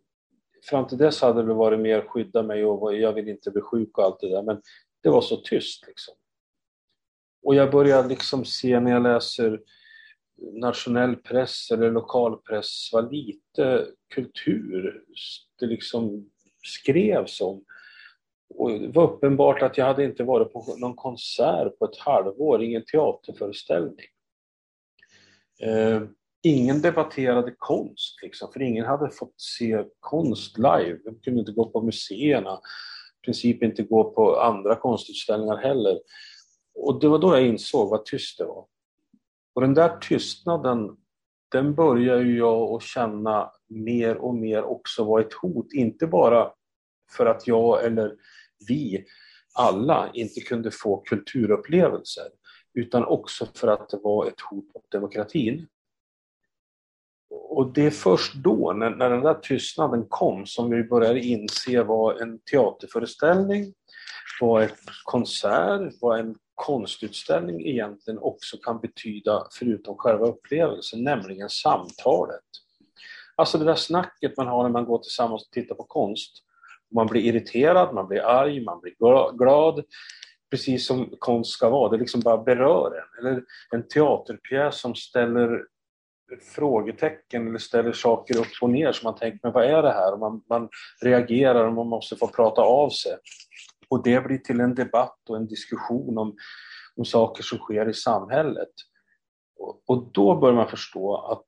Speaker 2: fram till dess hade det varit mer skydda mig och jag vill inte bli sjuk och allt det där. Men det var så tyst liksom. Och jag börjar liksom se när jag läser nationell press eller lokal press vad lite kultur det liksom skrevs om. Och det var uppenbart att jag hade inte varit på någon konsert på ett halvår, ingen teaterföreställning. Eh, Ingen debatterade konst, liksom, för ingen hade fått se konst live. De kunde inte gå på museerna, i princip inte gå på andra konstutställningar heller. Och det var då jag insåg vad tyst det var. Och den där tystnaden, den börjar ju jag att känna mer och mer också var ett hot, inte bara för att jag eller vi alla inte kunde få kulturupplevelser, utan också för att det var ett hot mot demokratin. Och det är först då, när, när den där tystnaden kom, som vi började inse vad en teaterföreställning, vad en konsert, vad en konstutställning egentligen också kan betyda förutom själva upplevelsen, nämligen samtalet. Alltså det där snacket man har när man går tillsammans och tittar på konst. Man blir irriterad, man blir arg, man blir glad. Precis som konst ska vara, det liksom bara berör en. Eller en teaterpjäs som ställer frågetecken eller ställer saker upp och ner så man tänker, men vad är det här? Och man, man reagerar och man måste få prata av sig. Och det blir till en debatt och en diskussion om, om saker som sker i samhället. Och, och då bör man förstå att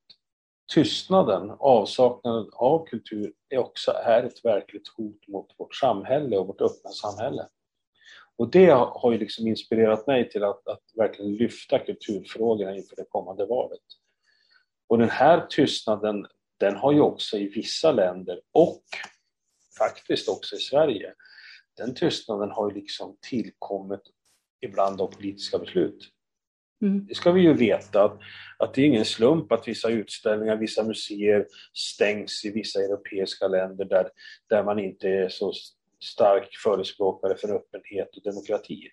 Speaker 2: tystnaden, avsaknaden av kultur, är också är ett verkligt hot mot vårt samhälle och vårt öppna samhälle. Och det har ju liksom inspirerat mig till att, att verkligen lyfta kulturfrågorna inför det kommande valet. Och den här tystnaden, den har ju också i vissa länder och faktiskt också i Sverige, den tystnaden har ju liksom tillkommit ibland av politiska beslut. Mm. Det ska vi ju veta att, att det är ingen slump att vissa utställningar, vissa museer stängs i vissa europeiska länder där, där man inte är så stark förespråkare för öppenhet och demokrati.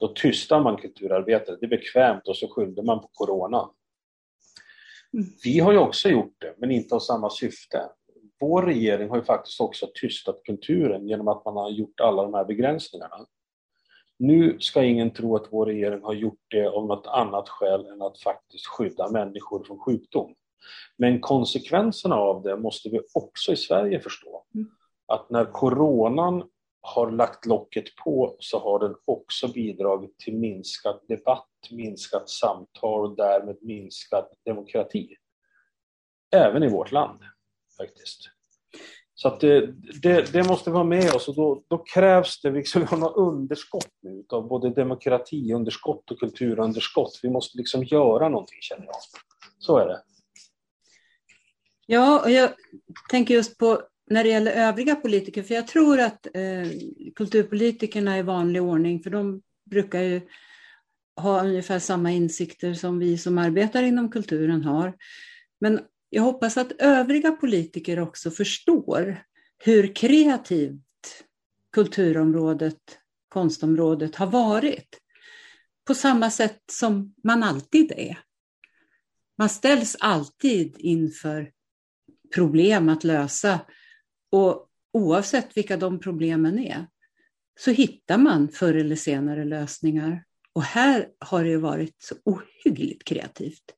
Speaker 2: Då tystar man kulturarbetare, det är bekvämt och så skyller man på Corona. Mm. Vi har ju också gjort det, men inte av samma syfte. Vår regering har ju faktiskt också tystat kulturen genom att man har gjort alla de här begränsningarna. Nu ska ingen tro att vår regering har gjort det av något annat skäl än att faktiskt skydda människor från sjukdom. Men konsekvenserna av det måste vi också i Sverige förstå. Mm. Att när coronan har lagt locket på så har den också bidragit till minskad debatt, minskat samtal och därmed minskad demokrati. Även i vårt land faktiskt. Så att det, det, det, måste vara med oss och då, då krävs det, liksom, vi har något underskott nu av både demokratiunderskott och kulturunderskott. Vi måste liksom göra någonting känner jag. Så är det.
Speaker 1: Ja, och jag tänker just på när det gäller övriga politiker, för jag tror att eh, kulturpolitikerna i vanlig ordning, för de brukar ju ha ungefär samma insikter som vi som arbetar inom kulturen har. Men jag hoppas att övriga politiker också förstår hur kreativt kulturområdet, konstområdet har varit. På samma sätt som man alltid är. Man ställs alltid inför problem att lösa och oavsett vilka de problemen är så hittar man förr eller senare lösningar. Och här har det varit så ohyggligt kreativt.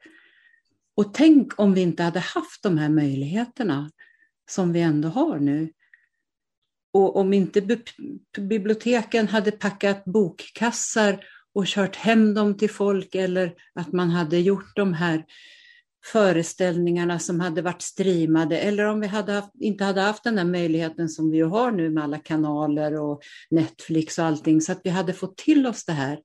Speaker 1: Och tänk om vi inte hade haft de här möjligheterna som vi ändå har nu. Och om inte biblioteken hade packat bokkassar och kört hem dem till folk eller att man hade gjort de här föreställningarna som hade varit streamade eller om vi hade haft, inte hade haft den där möjligheten som vi har nu med alla kanaler och Netflix och allting så att vi hade fått till oss det här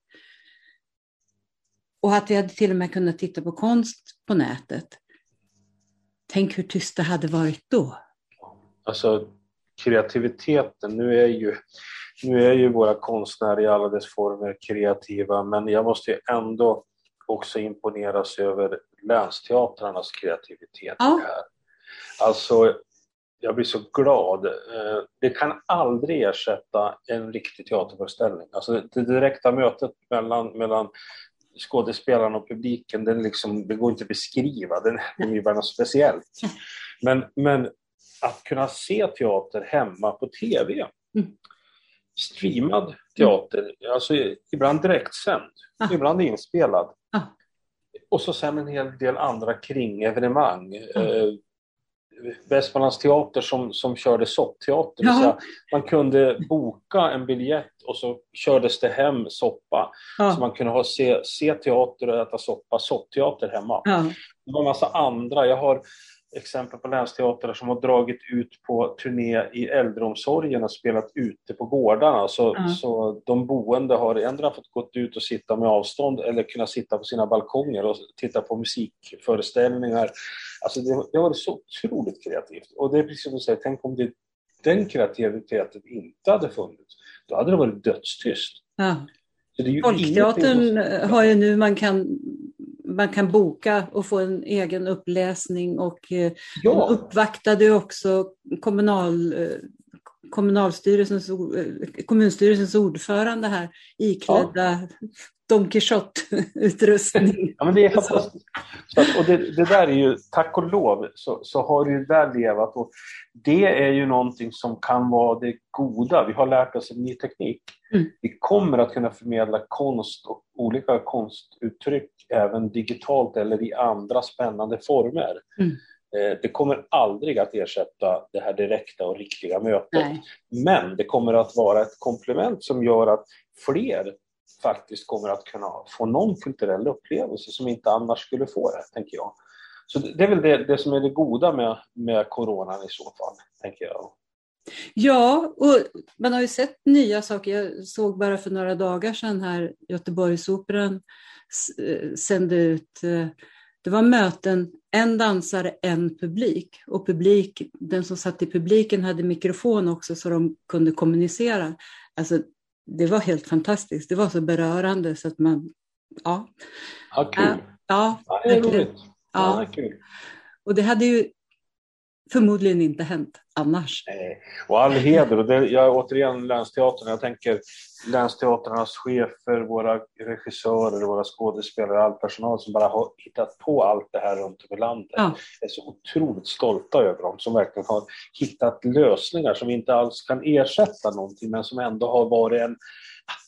Speaker 1: och att vi hade till och med kunnat titta på konst på nätet. Tänk hur tyst det hade varit då.
Speaker 2: Alltså kreativiteten, nu är ju, nu är ju våra konstnärer i alla dess former kreativa men jag måste ju ändå också imponeras över länsteatrarnas kreativitet. Ja. Här. Alltså, jag blir så glad. Eh, det kan aldrig ersätta en riktig teaterföreställning. Alltså det direkta mötet mellan, mellan skådespelarna och publiken, den liksom, det går inte att beskriva, den, den är bara något speciellt. Men, men att kunna se teater hemma på TV, mm. streamad teater, alltså ibland direktsänd, ah. ibland inspelad. Ah. Och så sen en hel del andra kringevenemang. Mm. Eh, Västmanlands teater som, som körde soppteater. Ja. man kunde boka en biljett och så kördes det hem soppa. Ja. Så man kunde ha, se, se teater och äta soppa, soppteater hemma. Ja. Det var en massa andra. Jag har exempel på länsteatrar som har dragit ut på turné i äldreomsorgen och spelat ute på gårdarna. Så, mm. så de boende har ändå fått gå ut och sitta med avstånd eller kunna sitta på sina balkonger och titta på musikföreställningar. Alltså det, det har varit så otroligt kreativt. Och det är precis som du säger, tänk om det, den kreativiteten inte hade funnits. Då hade det varit dödstyst.
Speaker 1: Ja. Folkteatern har ju nu, man kan man kan boka och få en egen uppläsning och eh, ja. uppvaktade också kommunal, eh, kommunalstyrelsens, eh, kommunstyrelsens ordförande här iklädda ja. Don Quijote-utrustning.
Speaker 2: Ja, men det är fantastiskt. Att, och det, det, där är ju, tack och lov, så, så har det ju där levat. Och det är ju någonting som kan vara det goda. Vi har lärt oss en ny teknik. Mm. Vi kommer att kunna förmedla konst och olika konstuttryck även digitalt eller i andra spännande former. Mm. Eh, det kommer aldrig att ersätta det här direkta och riktiga mötet. Nej. Men det kommer att vara ett komplement som gör att fler faktiskt kommer att kunna få någon kulturell upplevelse som inte annars skulle få det, tänker jag. Så det är väl det, det som är det goda med, med coronan i så fall, tänker jag.
Speaker 1: Ja, och man har ju sett nya saker. Jag såg bara för några dagar sedan här Göteborgsoperan sände ut, eh, det var möten, en dansare, en publik. Och publik, den som satt i publiken hade mikrofon också så de kunde kommunicera. Alltså, det var helt fantastiskt. Det var så berörande så att man,
Speaker 2: ja. Ja, kul.
Speaker 1: Ja,
Speaker 2: ja det är roligt.
Speaker 1: Ja. ja kul. Och det hade ju förmodligen inte hänt annars.
Speaker 2: Nej. Och all heder, och det, jag, återigen Länsteatern, jag tänker länsteatrarnas chefer, våra regissörer, våra skådespelare, all personal som bara har hittat på allt det här runt om i landet. Ja. Jag är så otroligt stolta över dem som verkligen har hittat lösningar som inte alls kan ersätta någonting men som ändå har varit en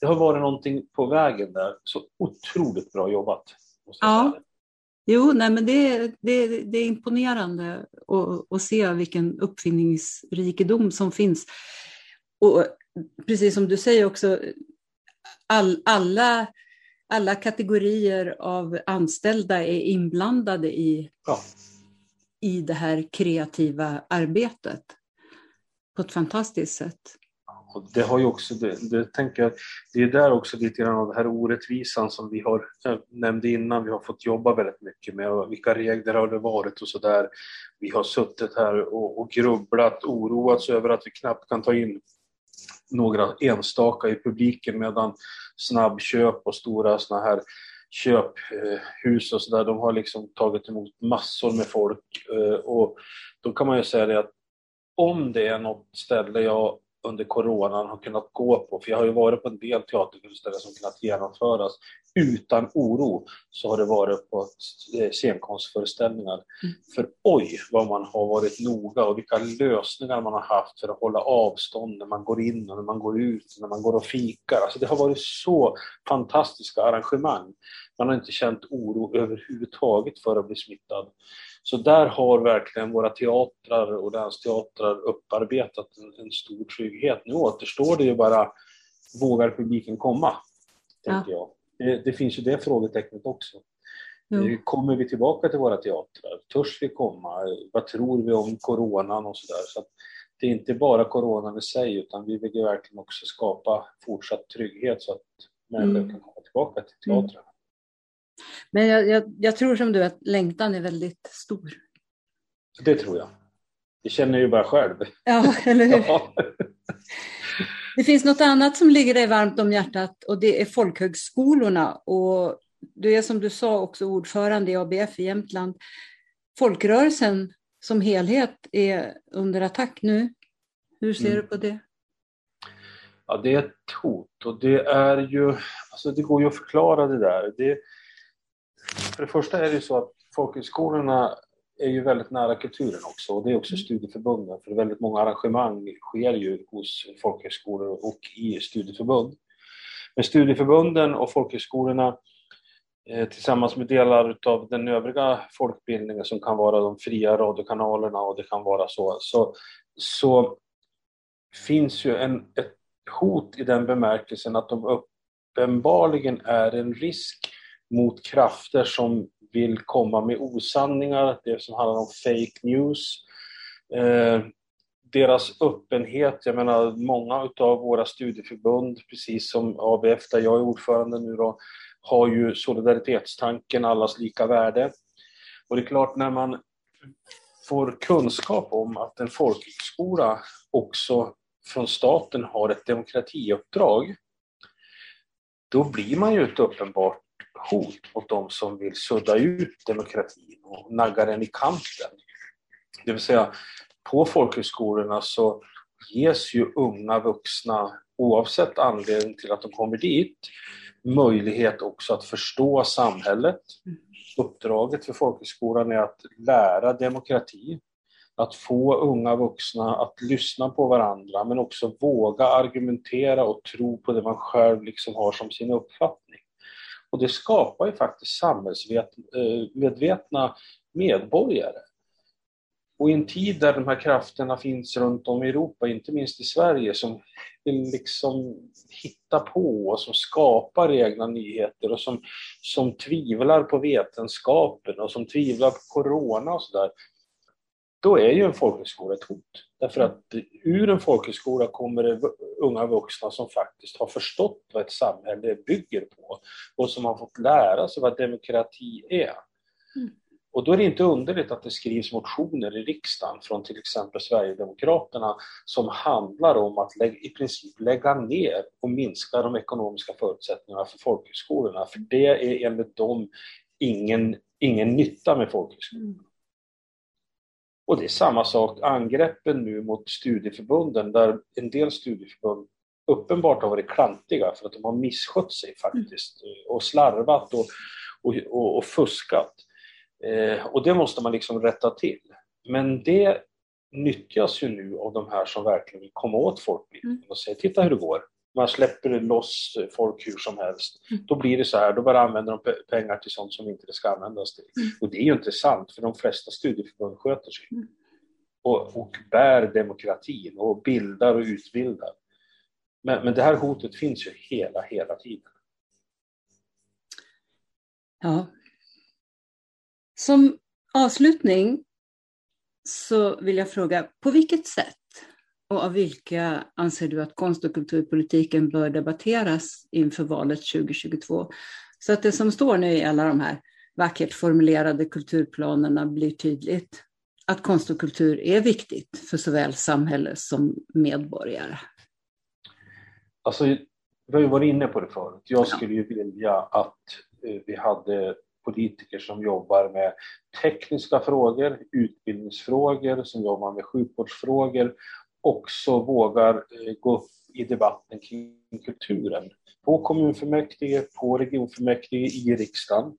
Speaker 2: det har varit någonting på vägen där. Så otroligt bra jobbat.
Speaker 1: Ja, Jo, nej, men det, det, det är imponerande att, att se vilken uppfinningsrikedom som finns. Och precis som du säger också, all, alla, alla kategorier av anställda är inblandade i, ja. i det här kreativa arbetet på ett fantastiskt sätt.
Speaker 2: Och det har ju också, det, det tänker jag, det är där också lite grann av den här orättvisan som vi har jag nämnde innan, vi har fått jobba väldigt mycket med och vilka regler har det varit och så där. Vi har suttit här och, och grubblat, oroats över att vi knappt kan ta in några enstaka i publiken medan snabbköp och stora såna här köphus eh, och sådär, de har liksom tagit emot massor med folk eh, och då kan man ju säga det att om det är något ställe jag under coronan har kunnat gå på, för jag har ju varit på en del teaterföreställningar som kunnat genomföras utan oro, så har det varit på eh, scenkonstföreställningar. Mm. För oj vad man har varit noga och vilka lösningar man har haft för att hålla avstånd när man går in och när man går ut, när man går och fikar. Alltså det har varit så fantastiska arrangemang. Man har inte känt oro överhuvudtaget för att bli smittad. Så där har verkligen våra teatrar och länsteatrar upparbetat en, en stor trygghet. Nu återstår det ju bara, vågar publiken komma? Tänker ja. jag. Det, det, finns ju det frågetecknet också. Eh, kommer vi tillbaka till våra teatrar? Törs vi komma? Vad tror vi om coronan och sådär? Så, det är inte bara coronan i sig utan vi vill ju verkligen också skapa fortsatt trygghet så att människor mm. kan komma tillbaka till teatrarna. Mm.
Speaker 1: Men jag, jag, jag, tror som du att längtan är väldigt stor.
Speaker 2: Det tror jag. Det känner ju bara själv.
Speaker 1: Ja, eller hur? Ja. Det finns något annat som ligger dig varmt om hjärtat och det är folkhögskolorna. Och du är som du sa också ordförande i ABF i Jämtland. Folkrörelsen som helhet är under attack nu. Hur ser mm. du på det?
Speaker 2: Ja, det är ett hot och det är ju, alltså det går ju att förklara det där. Det, för det första är det så att folkhögskolorna är ju väldigt nära kulturen också och det är också mm. studieförbunden för väldigt många arrangemang sker ju hos folkhögskolor och i studieförbund. Men studieförbunden och folkhögskolorna eh, tillsammans med delar av den övriga folkbildningen som kan vara de fria radiokanalerna och det kan vara så, så, så finns ju en, ett hot i den bemärkelsen att de uppenbarligen är en risk mot krafter som vill komma med osanningar, det som handlar om fake news. Eh, deras öppenhet, jag menar många av våra studieförbund, precis som ABF där jag är ordförande nu då, har ju solidaritetstanken, allas lika värde. Och det är klart när man får kunskap om att en folkhögskola också från staten har ett demokratiuppdrag, då blir man ju ett uppenbart hot mot de som vill sudda ut demokratin och nagga den i kanten. Det vill säga, på folkhögskolorna så ges ju unga vuxna, oavsett anledning till att de kommer dit, möjlighet också att förstå samhället. Uppdraget för folkhögskolan är att lära demokrati, att få unga vuxna att lyssna på varandra men också våga argumentera och tro på det man själv liksom har som sin uppfattning. Och det skapar ju faktiskt samhällsmedvetna medborgare. Och i en tid där de här krafterna finns runt om i Europa, inte minst i Sverige, som vill liksom hitta på och som skapar egna nyheter och som, som tvivlar på vetenskapen och som tvivlar på corona och sådär. Då är ju en folkhögskola ett hot. Därför att ur en folkhögskola kommer det unga vuxna som faktiskt har förstått vad ett samhälle bygger på och som har fått lära sig vad demokrati är. Mm. Och då är det inte underligt att det skrivs motioner i riksdagen från till exempel Sverigedemokraterna som handlar om att i princip lägga ner och minska de ekonomiska förutsättningarna för folkhögskolorna. För det är enligt dem ingen, ingen nytta med folkhögskolorna. Mm. Och det är samma sak, angreppen nu mot studieförbunden där en del studieförbund uppenbart har varit klantiga för att de har misskött sig faktiskt mm. och slarvat och, och, och, och fuskat. Eh, och det måste man liksom rätta till. Men det nyttjas ju nu av de här som verkligen vill komma åt folkbildningen mm. och säga titta hur det går. Man släpper loss folk hur som helst. Mm. Då blir det så här, då bara använder de pengar till sånt som inte det ska användas till. Mm. Och det är ju inte sant, för de flesta studieförbund sköter sig. Mm. Och, och bär demokratin och bildar och utbildar. Men, men det här hotet finns ju hela, hela tiden.
Speaker 1: Ja, som avslutning så vill jag fråga, på vilket sätt och av vilka anser du att konst och kulturpolitiken bör debatteras inför valet 2022? Så att det som står nu i alla de här vackert formulerade kulturplanerna blir tydligt. Att konst och kultur är viktigt för såväl samhälle som medborgare.
Speaker 2: Alltså, vi har ju varit inne på det förut. Jag skulle ju vilja att eh, vi hade politiker som jobbar med tekniska frågor, utbildningsfrågor, som jobbar med sjukvårdsfrågor, också vågar eh, gå upp i debatten kring kulturen. På kommunfullmäktige, på regionfullmäktige, i riksdagen.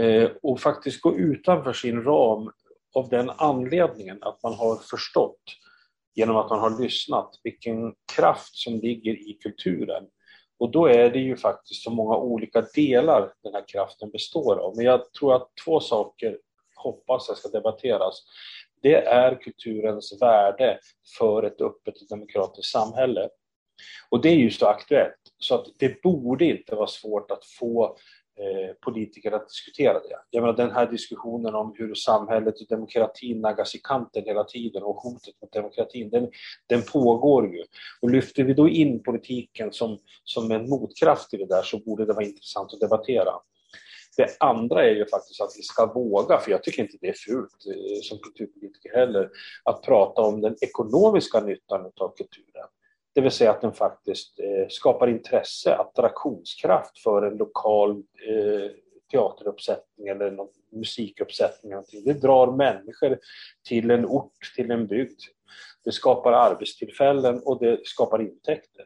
Speaker 2: Eh, och faktiskt gå utanför sin ram av den anledningen att man har förstått genom att man har lyssnat vilken kraft som ligger i kulturen och då är det ju faktiskt så många olika delar den här kraften består av. Men jag tror att två saker hoppas jag ska debatteras. Det är kulturens värde för ett öppet och demokratiskt samhälle. Och det är ju så aktuellt, så att det borde inte vara svårt att få Eh, politiker att diskutera det. Jag menar den här diskussionen om hur samhället och demokratin naggas i kanten hela tiden och hotet mot demokratin, den, den pågår ju. Och lyfter vi då in politiken som, som en motkraft till det där så borde det vara intressant att debattera. Det andra är ju faktiskt att vi ska våga, för jag tycker inte det är fult eh, som kulturpolitiker heller, att prata om den ekonomiska nyttan av kulturen. Det vill säga att den faktiskt eh, skapar intresse, attraktionskraft för en lokal eh, teateruppsättning eller någon musikuppsättning. Det drar människor till en ort, till en bygd. Det skapar arbetstillfällen och det skapar intäkter.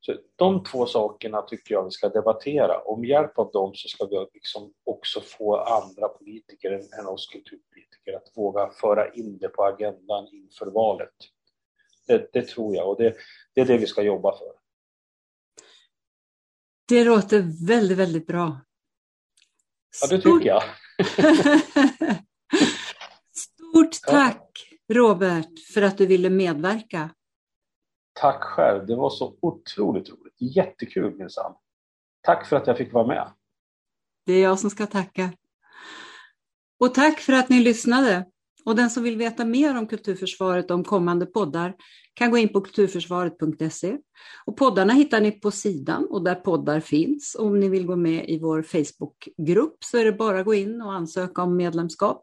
Speaker 2: Så de två sakerna tycker jag vi ska debattera. Och med hjälp av dem så ska vi liksom också få andra politiker än oss kulturpolitiker att våga föra in det på agendan inför valet. Det, det tror jag och det, det är det vi ska jobba för.
Speaker 1: Det låter väldigt, väldigt bra.
Speaker 2: Ja, det tycker jag.
Speaker 1: Stort tack Robert för att du ville medverka.
Speaker 2: Tack själv, det var så otroligt roligt. Jättekul minsann. Tack för att jag fick vara med.
Speaker 1: Det är jag som ska tacka. Och tack för att ni lyssnade. Och den som vill veta mer om Kulturförsvaret och om kommande poddar kan gå in på kulturförsvaret.se. Och poddarna hittar ni på sidan och där poddar finns. Om ni vill gå med i vår Facebookgrupp så är det bara att gå in och ansöka om medlemskap.